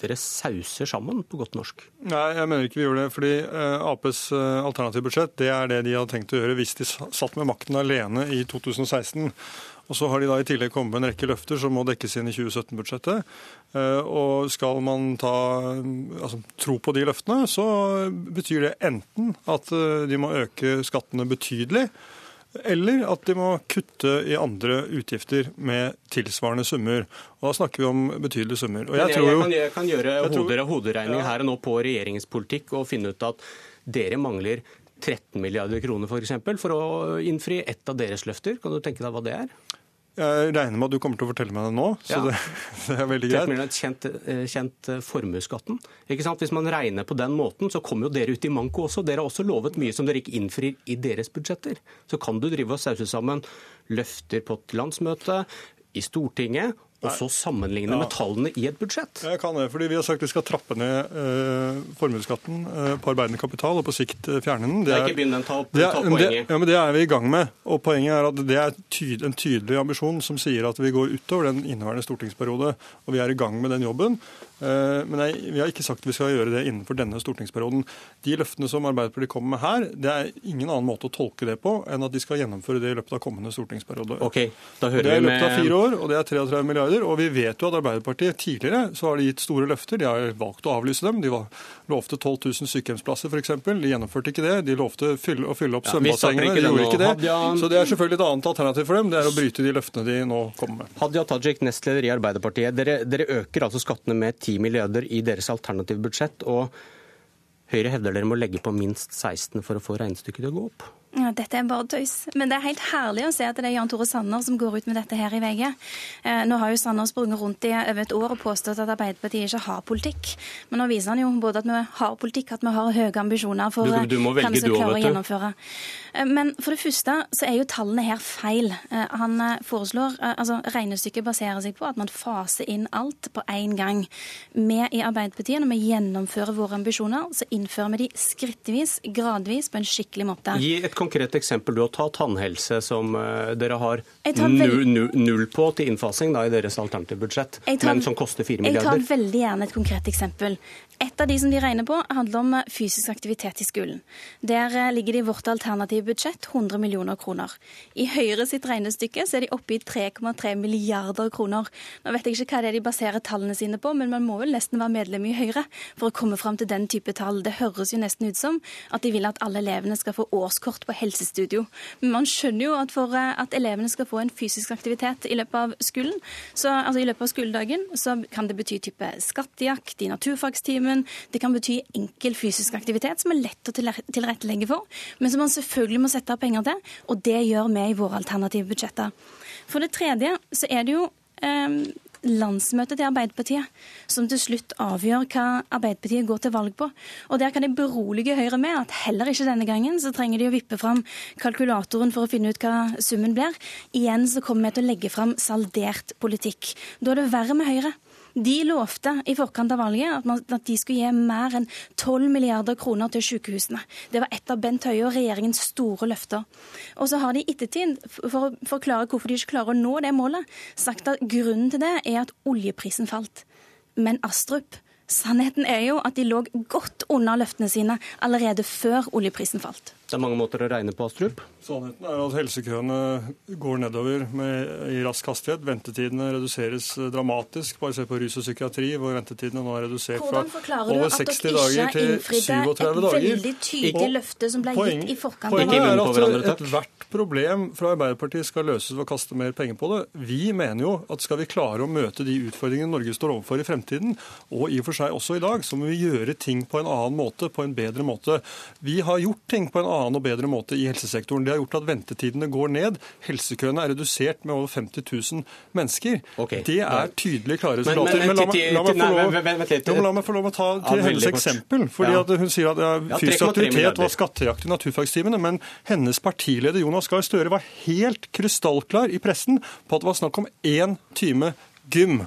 dere sauser sammen, på godt norsk? Nei, jeg mener ikke vi gjør det. fordi eh, Aps eh, alternative budsjett det er det de hadde tenkt å gjøre hvis de satt med makten alene i 2016. Og så har de da i tillegg kommet med en rekke løfter som må dekkes inn i 2017-budsjettet. Eh, og skal man ta, altså, tro på de løftene, så betyr det enten at de må øke skattene betydelig, eller at de må kutte i andre utgifter med tilsvarende summer. Og Da snakker vi om betydelige summer. Og jeg, jeg, jeg, kan, jeg kan, gjøre hoder, hoderegning ja. her og nå på regjeringens politikk og finne ut at dere mangler 13 milliarder kroner For, eksempel, for å innfri ett av deres løfter. Kan du tenke deg hva det er? Jeg regner med at du kommer til å fortelle meg det nå. så ja. det, [laughs] det, er veldig greit. Det er kjent, eh, kjent eh, formuesskatten. Hvis man regner på den måten, så kommer jo dere ut i manko også. Dere har også lovet mye som dere ikke innfrir i deres budsjetter. Så kan du drive og sause sammen løfter på et landsmøte, i Stortinget og så sammenligne ja. med tallene i et budsjett? Jeg kan det, fordi Vi har sagt vi skal trappe ned eh, formuesskatten eh, på arbeidende kapital og på sikt eh, fjerne den. Det er, ikke begynn å ta, det er, ta. Det, ja, men det er vi i gang med. og Poenget er at det er tyd, en tydelig ambisjon som sier at vi går utover den inneværende stortingsperiode. Og vi er i gang med den jobben. Uh, men jeg, vi har ikke sagt at vi skal gjøre det innenfor denne stortingsperioden. De løftene som Arbeiderpartiet kommer med her, det er ingen annen måte å tolke det på enn at de skal gjennomføre det i løpet av kommende stortingsperiode. Okay, det er i løpet av fire år, og det er 33 milliarder. Og vi vet jo at Arbeiderpartiet tidligere så har de gitt store løfter. De har valgt å avlyse dem. De var, lovte 12 000 sykehjemsplasser f.eks. De gjennomførte ikke det. De lovte fylle, å fylle opp ja, svømmebassengene. De gjorde ikke det. Så det er selvfølgelig et annet alternativ for dem. Det er å bryte de løftene de nå kommer med. Hadia Tajik, nestleder i Arbeiderpartiet. Dere, dere øker altså skattene med 10 milliarder i deres alternative budsjett. og Høyre hevder dere må legge på minst 16 for å få regnestykket til å gå opp. Ja, dette er bare tøys. Men det er helt herlig å se at det er Jan Tore Sanner som går ut med dette her i VG. Eh, nå har jo Sanner sprunget rundt i over et år og påstått at Arbeiderpartiet ikke har politikk. Men nå viser han jo både at vi har politikk, at vi har høye ambisjoner for du, du hva vi skal klare å gjennomføre. Eh, men for det første så er jo tallene her feil. Eh, han eh, foreslår, eh, altså Regnestykket baserer seg på at man faser inn alt på én gang. Vi i Arbeiderpartiet, når vi gjennomfører våre ambisjoner, så innfører vi de skrittvis, gradvis, på en skikkelig måte. Gi et konkret eksempel du har tatt, tannhelse, som uh, dere har null, på til innfasing da, i deres alternative budsjett, tar, men som koster 4 milliarder? Jeg tar veldig gjerne et konkret eksempel. Et av de som de regner på, handler om fysisk aktivitet i skolen. Der uh, ligger det i vårt alternative budsjett 100 millioner kroner. I Høyre sitt regnestykke så er de oppe i 3,3 milliarder kroner. Nå vet jeg ikke hva det er de baserer tallene sine på, men man må vel nesten være medlem i Høyre for å komme fram til den type tall. Det høres jo nesten ut som at de vil at alle elevene skal få årskort på helsestudio. Men man skjønner jo at for eh, at elevene skal få en fysisk aktivitet i løpet av skolen, så, altså i løpet av skoledagen, så kan det bety type skattejakt i naturfagstimen. Det kan bety enkel fysisk aktivitet som er lett å tilrettelegge for, men som man selvfølgelig må sette av penger til. Og det gjør vi i våre alternative budsjetter. For det tredje så er det jo eh, landsmøtet til Arbeiderpartiet som til slutt avgjør hva Arbeiderpartiet går til valg på. Og Der kan jeg berolige Høyre med at heller ikke denne gangen så trenger de å vippe fram kalkulatoren for å finne ut hva summen blir. Igjen så kommer vi til å legge fram saldert politikk. Da er det verre med Høyre. De lovte i forkant av valget at, man, at de skulle gi mer enn 12 milliarder kroner til sykehusene. Det var et av Bent Høie og regjeringens store løfter. Og så har de i ettertid, for å forklare hvorfor de ikke klarer å nå det målet, sagt at grunnen til det er at oljeprisen falt. Men Astrup Sannheten er jo at de lå godt under løftene sine allerede før oljeprisen falt. Det er mange måter å regne på, Astrup. Sannheten er at helsekøene går nedover med, i rask hastighet. Ventetidene reduseres dramatisk. Bare se på rus og psykiatri, hvor ventetidene nå er redusert fra over 60 dager til 37 dager. Et veldig tydelig løfte som ble poeng, gitt i forkant. Poenget er at ethvert problem fra Arbeiderpartiet skal løses ved å kaste mer penger på det. Vi mener jo at skal vi klare å møte de utfordringene Norge står overfor i fremtiden, og i og for seg også i dag, så må vi gjøre ting på en annen måte, på en bedre måte. Vi har gjort ting på en annen og bedre måte i helsesektoren. Det har gjort at ventetidene går ned. Helsekøene er redusert med over 50 000 mennesker. Okay. Det er tydelig klare resultater. Men, la meg få lov å ta til hennes eksempel. fordi at Hun sier at ja, fysisk aktivitet var skattejakt i naturfagstimene. Men hennes partileder Jonas Gahr Støre var helt krystallklar i pressen på at det var snakk om én time gym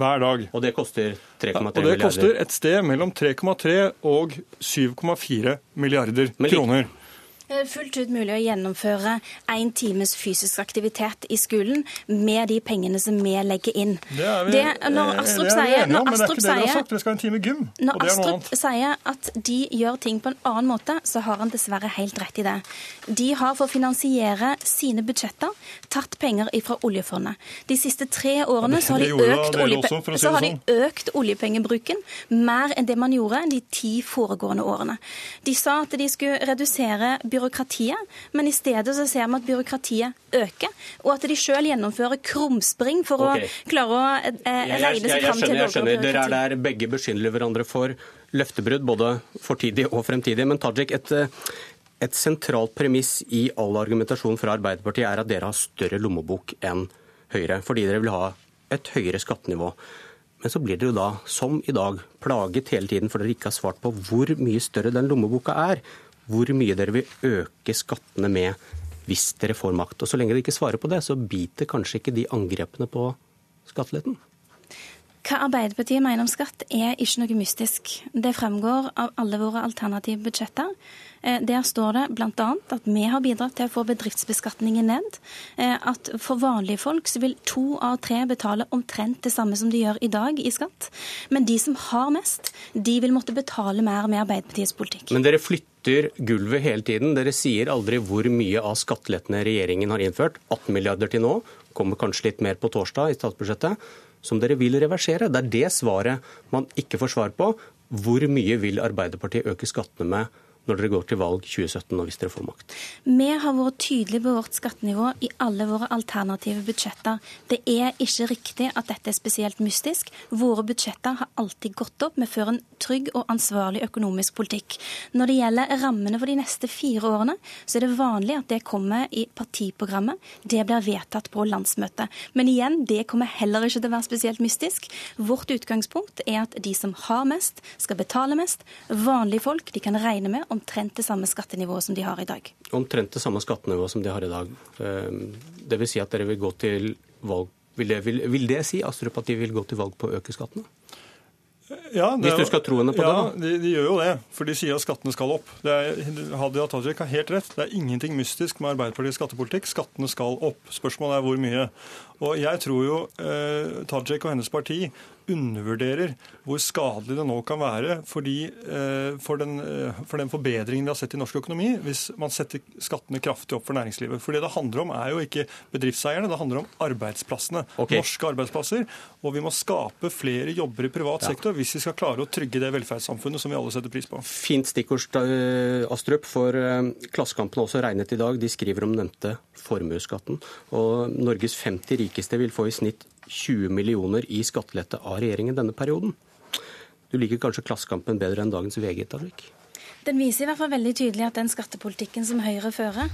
hver dag. Og det koster 3,3 milliarder? Og det koster et sted mellom 3,3 og 7,4 milliarder kroner. Er fullt ut mulig å gjennomføre én times fysisk aktivitet i skolen med de pengene som vi legger inn. Det er vi, det, når Astrup det vi sier, enige om, men det er ikke det vi har sagt. Vi skal ha en time gym. når Astrup sier at de gjør ting på en annen måte, så har han dessverre helt rett i det. De har for å finansiere sine budsjetter tatt penger fra oljefondet. De siste tre årene så har, det de økt, oljepe si har de økt oljepengebruken mer enn det man gjorde de ti foregående årene. De sa at de skulle redusere byråkratiet, men i stedet så ser vi at byråkratiet øker, og at de sjøl gjennomfører krumspring for okay. å klare å eh, jeg, regne seg fram til skjønner, jeg skjønner. Dere er der begge beskylder hverandre for løftebrudd, både fortidig og fremtidig. Men Tajik, et, eh, et sentralt premiss i all argumentasjon fra Arbeiderpartiet er at dere har større lommebok enn Høyre, fordi dere vil ha et høyere skattenivå. Men så blir dere jo da, som i dag, plaget hele tiden for dere ikke har svart på hvor mye større den lommeboka er. Hvor mye dere vil øke skattene med hvis dere får makt. Og Så lenge dere ikke svarer på det, så biter kanskje ikke de angrepene på skatteletten. Hva Arbeiderpartiet mener om skatt er ikke noe mystisk. Det fremgår av alle våre alternative budsjetter. Eh, Der står det bl.a. at vi har bidratt til å få bedriftsbeskatningen ned. eh, At for vanlige folk så vil to av tre betale omtrent det samme som de gjør i dag i skatt. Men de som har mest, de vil måtte betale mer med Arbeiderpartiets politikk. Men dere flytter gulvet hele tiden. Dere sier aldri hvor mye av skattelettene regjeringen har innført. 18 milliarder til nå, kommer kanskje litt mer på torsdag i statsbudsjettet, som dere vil reversere. Det er det svaret man ikke får svar på. Hvor mye vil Arbeiderpartiet øke skattene med når dere går til valg 2017 og hvis dere får makt? Vi har vært tydelige på vårt skattenivå i alle våre alternative budsjetter. Det er ikke riktig at dette er spesielt mystisk. Våre budsjetter har alltid gått opp. Vi fører en trygg og ansvarlig økonomisk politikk. Når det gjelder rammene for de neste fire årene, så er det vanlig at det kommer i partiprogrammet. Det blir vedtatt på landsmøtet. Men igjen, det kommer heller ikke til å være spesielt mystisk. Vårt utgangspunkt er at de som har mest, skal betale mest. Vanlige folk de kan regne med omtrent det samme skattenivået som de har i dag. Omtrent det samme skattenivået som de har i dag. Ehm, Det vil si at dere vil gå til valg Vil det, vil, vil det si Astrup, at de vil gå til valg på å øke skattene? Ja, det Hvis du skal tro henne på det, da. De, de gjør jo det, for de sier at skattene skal opp. Det er, Hadia Tajik har helt rett. Det er ingenting mystisk med Arbeiderpartiets skattepolitikk. Skattene skal opp. Spørsmålet er hvor mye. Og jeg tror jo eh, Tajik og hennes parti undervurderer hvor skadelig det nå kan være fordi, eh, for, den, eh, for den forbedringen vi har sett i norsk økonomi, hvis man setter skattene kraftig opp for næringslivet. For det det handler om, er jo ikke bedriftseierne, det handler om arbeidsplassene. Okay. Norske arbeidsplasser. Og vi må skape flere jobber i privat Ja. sektor hvis vi skal klare å trygge det velferdssamfunnet som vi alle setter pris på. Fint stikkord, eh, Astrup, for eh, Klassekampen har også regnet i dag. De skriver om nevnte formuesskatten. Og Norges 50 rikeste vil få i snitt 20 millioner i skattelette av regjeringen denne perioden. Du liker kanskje Klassekampen bedre enn dagens VG, Tajik? Den viser i hvert fall veldig tydelig at den skattepolitikken som Høyre fører,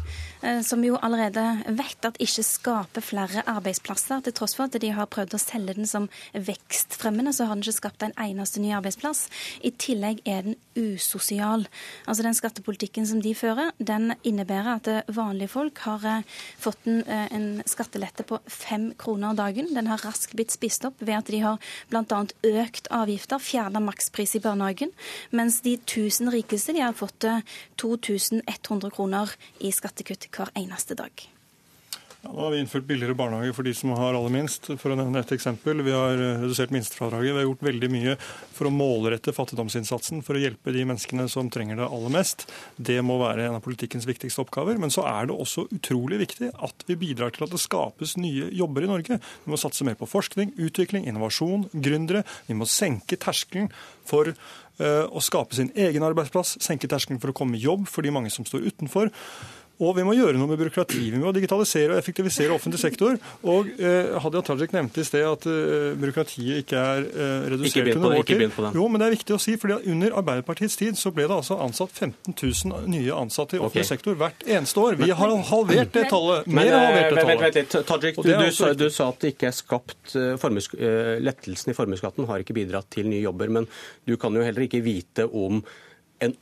eh, som jo allerede vet at ikke skaper flere arbeidsplasser, til tross for at de har prøvd å selge den som vekstfremmende, så har den ikke skapt en eneste ny arbeidsplass. I tillegg er den usosial. Altså Den skattepolitikken som de fører, den innebærer at vanlige folk har eh, fått en, eh, en skattelette på fem kroner dagen. Den har raskt blitt spist opp ved at de har bl.a. økt avgifter, fjerna makspris i barnehagen, mens de tusen rikeste de har fått eh, 2100 kroner i skattekutt hver eneste dag. Ja, nå har vi innført billigere barnehage for de som har aller minst. For å nevne et eksempel. Vi har eh, redusert minstefradraget. Vi har gjort veldig mye for å målrette fattigdomsinnsatsen, for å hjelpe de menneskene som trenger det aller mest. Det må være en av politikkens viktigste oppgaver. Men så er det også utrolig viktig at vi bidrar til at det skapes nye jobber i Norge. Vi må satse mer på forskning, utvikling, innovasjon, gründere. Vi må senke terskelen for eh, å skape sin egen arbeidsplass, senke terskelen for å komme i jobb for de mange som står utenfor. Og vi må gjøre noe med byråkratiet. Vi må digitalisere og effektivisere offentlig sektor. Og eh, Hadia Tajik nevnte i sted at eh, byråkratiet ikke er eh, redusert Ikke under vår ikke tid. Jo, men det er viktig å si, fordi under Arbeiderpartiets tid så ble det altså ansatt 15 000 nye ansatte i offentlig okay. sektor hvert eneste år. Vi har halvert det tallet. Mer men, halvert eh, det vent, tallet. vent litt, Tajik, du, du, sa, du sa at det ikke er skapt eh, formues, eh, Lettelsen i formuesskatten har ikke bidratt til nye jobber. Men du kan jo heller ikke vite om, en,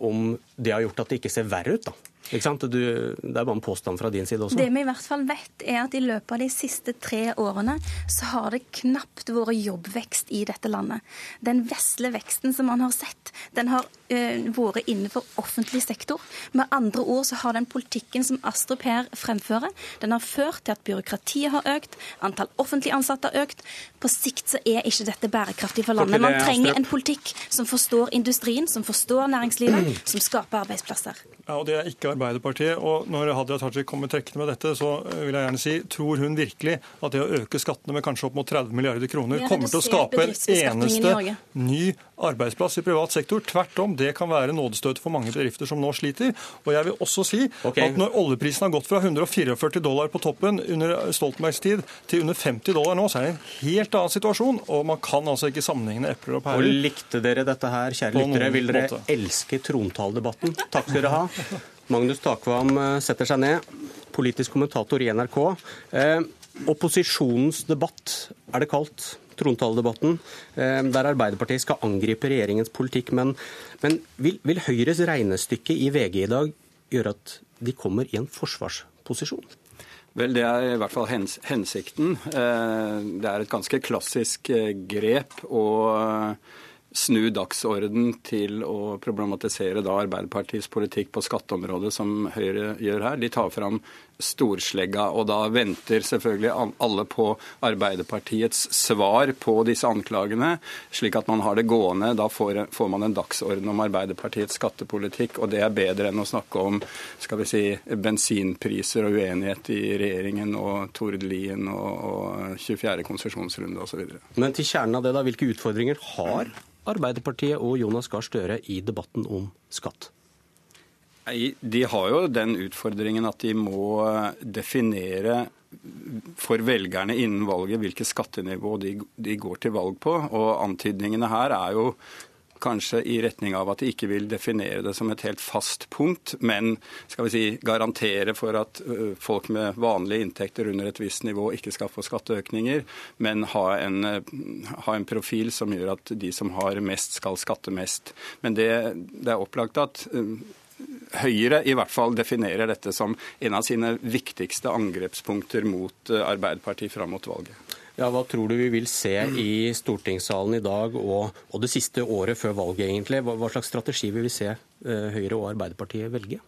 om det har gjort at det ikke ser verre ut, da. Ikke sant? Du, det er bare en påstand fra din side også. Det vi i hvert fall vet, er at i løpet av de siste tre årene så har det knapt vært jobbvekst i dette landet. Den vesle veksten som man har sett, den har uh, vært innenfor offentlig sektor. Med andre ord så har den politikken som Astrup her fremfører, den har ført til at byråkratiet har økt, antall offentlig ansatte har økt. På sikt så er ikke dette bærekraftig for landet. Man trenger en politikk som forstår industrien, som forstår næringslivet, [clears throat] som skaper arbeidsplasser. Ja, og Det er ikke Arbeiderpartiet. og Når Hadia Tajik kommer trekkende med dette, så eh, vil jeg gjerne si, tror hun virkelig at det å øke skattene med kanskje opp mot 30 milliarder kroner kommer til å skape en eneste ny arbeidsplass i privat sektor? Tvert om, det kan være nådestøtet for mange bedrifter som nå sliter. Og jeg vil også si okay. at når oljeprisen har gått fra 144 dollar på toppen under Stoltenbergs tid til under 50 dollar nå, så er det en helt annen situasjon. Og man kan altså ikke sammenligne epler og pærer. Og likte dere dette her, kjære lyttere? Vil dere måte. elske trontaledebatten? Takk skal dere ha. Magnus Takvam eh, setter seg ned, politisk kommentator i NRK. Eh, opposisjonens debatt er det kalt, trontaledebatten, eh, der Arbeiderpartiet skal angripe regjeringens politikk. Men, men vil, vil Høyres regnestykke i VG i dag gjøre at de kommer i en forsvarsposisjon? Vel, Det er i hvert fall hens hensikten. Eh, det er et ganske klassisk eh, grep. å snu dagsorden til å problematisere Arbeiderpartiets politikk på skatteområdet, som Høyre gjør her. De tar fram storslegga, og da venter selvfølgelig alle på Arbeiderpartiets svar på disse anklagene, slik at man har det gående. Da får, man en dagsorden om Arbeiderpartiets skattepolitikk, og det er bedre enn å snakke om skal vi si, bensinpriser og uenighet i regjeringen og Tord Lien og, og 24. konsesjonsrunde osv. Men til kjernen av det, da, hvilke utfordringer har Arbeiderpartiet og Jonas Gahr Støre i debatten om skatt? De har jo den utfordringen at de må definere for velgerne innen valget hvilket skattenivå de, de, går til valg på. Og antydningene her er jo kanskje i retning av at de ikke vil definere det som et helt fast punkt, men skal vi si, garantere for at folk med vanlige inntekter under et visst nivå ikke skal få skatteøkninger, men ha en, ha en profil som gjør at de som har mest, skal skatte mest. Men det, det er opplagt at Høyre i hvert fall definerer dette som en av sine viktigste angrepspunkter mot Arbeiderpartiet fram mot valget. Ja, Hva tror du vi vil se i stortingssalen i dag og, og det siste året før valget, egentlig? Hva, hva slags strategi vil vi se uh, Høyre og Arbeiderpartiet velge?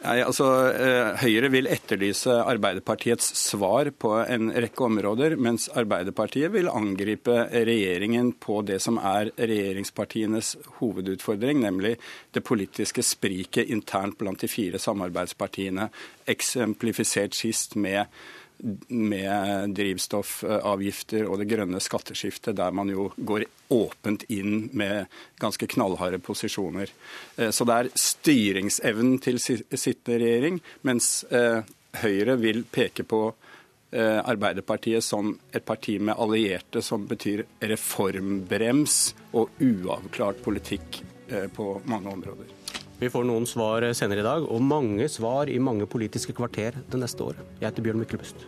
Nei, altså, uh, Høyre vil etterlyse Arbeiderpartiets svar på en rekke områder, mens Arbeiderpartiet vil angripe regjeringen på det som er regjeringspartienes hovedutfordring, nemlig det politiske spriket internt blant de fire samarbeidspartiene, eksemplifisert sist med med drivstoffavgifter og det grønne skatteskiftet, der man jo går åpent inn med ganske knallharde posisjoner. Eh, så det er styringsevnen til sittende regjering, mens eh, Høyre vil peke på eh, Arbeiderpartiet som et parti med allierte som betyr reformbrems og uavklart politikk på mange områder. Vi får noen svar senere i dag, og mange svar i mange politiske kvarter det neste året. Jeg heter Bjørn Myklebust.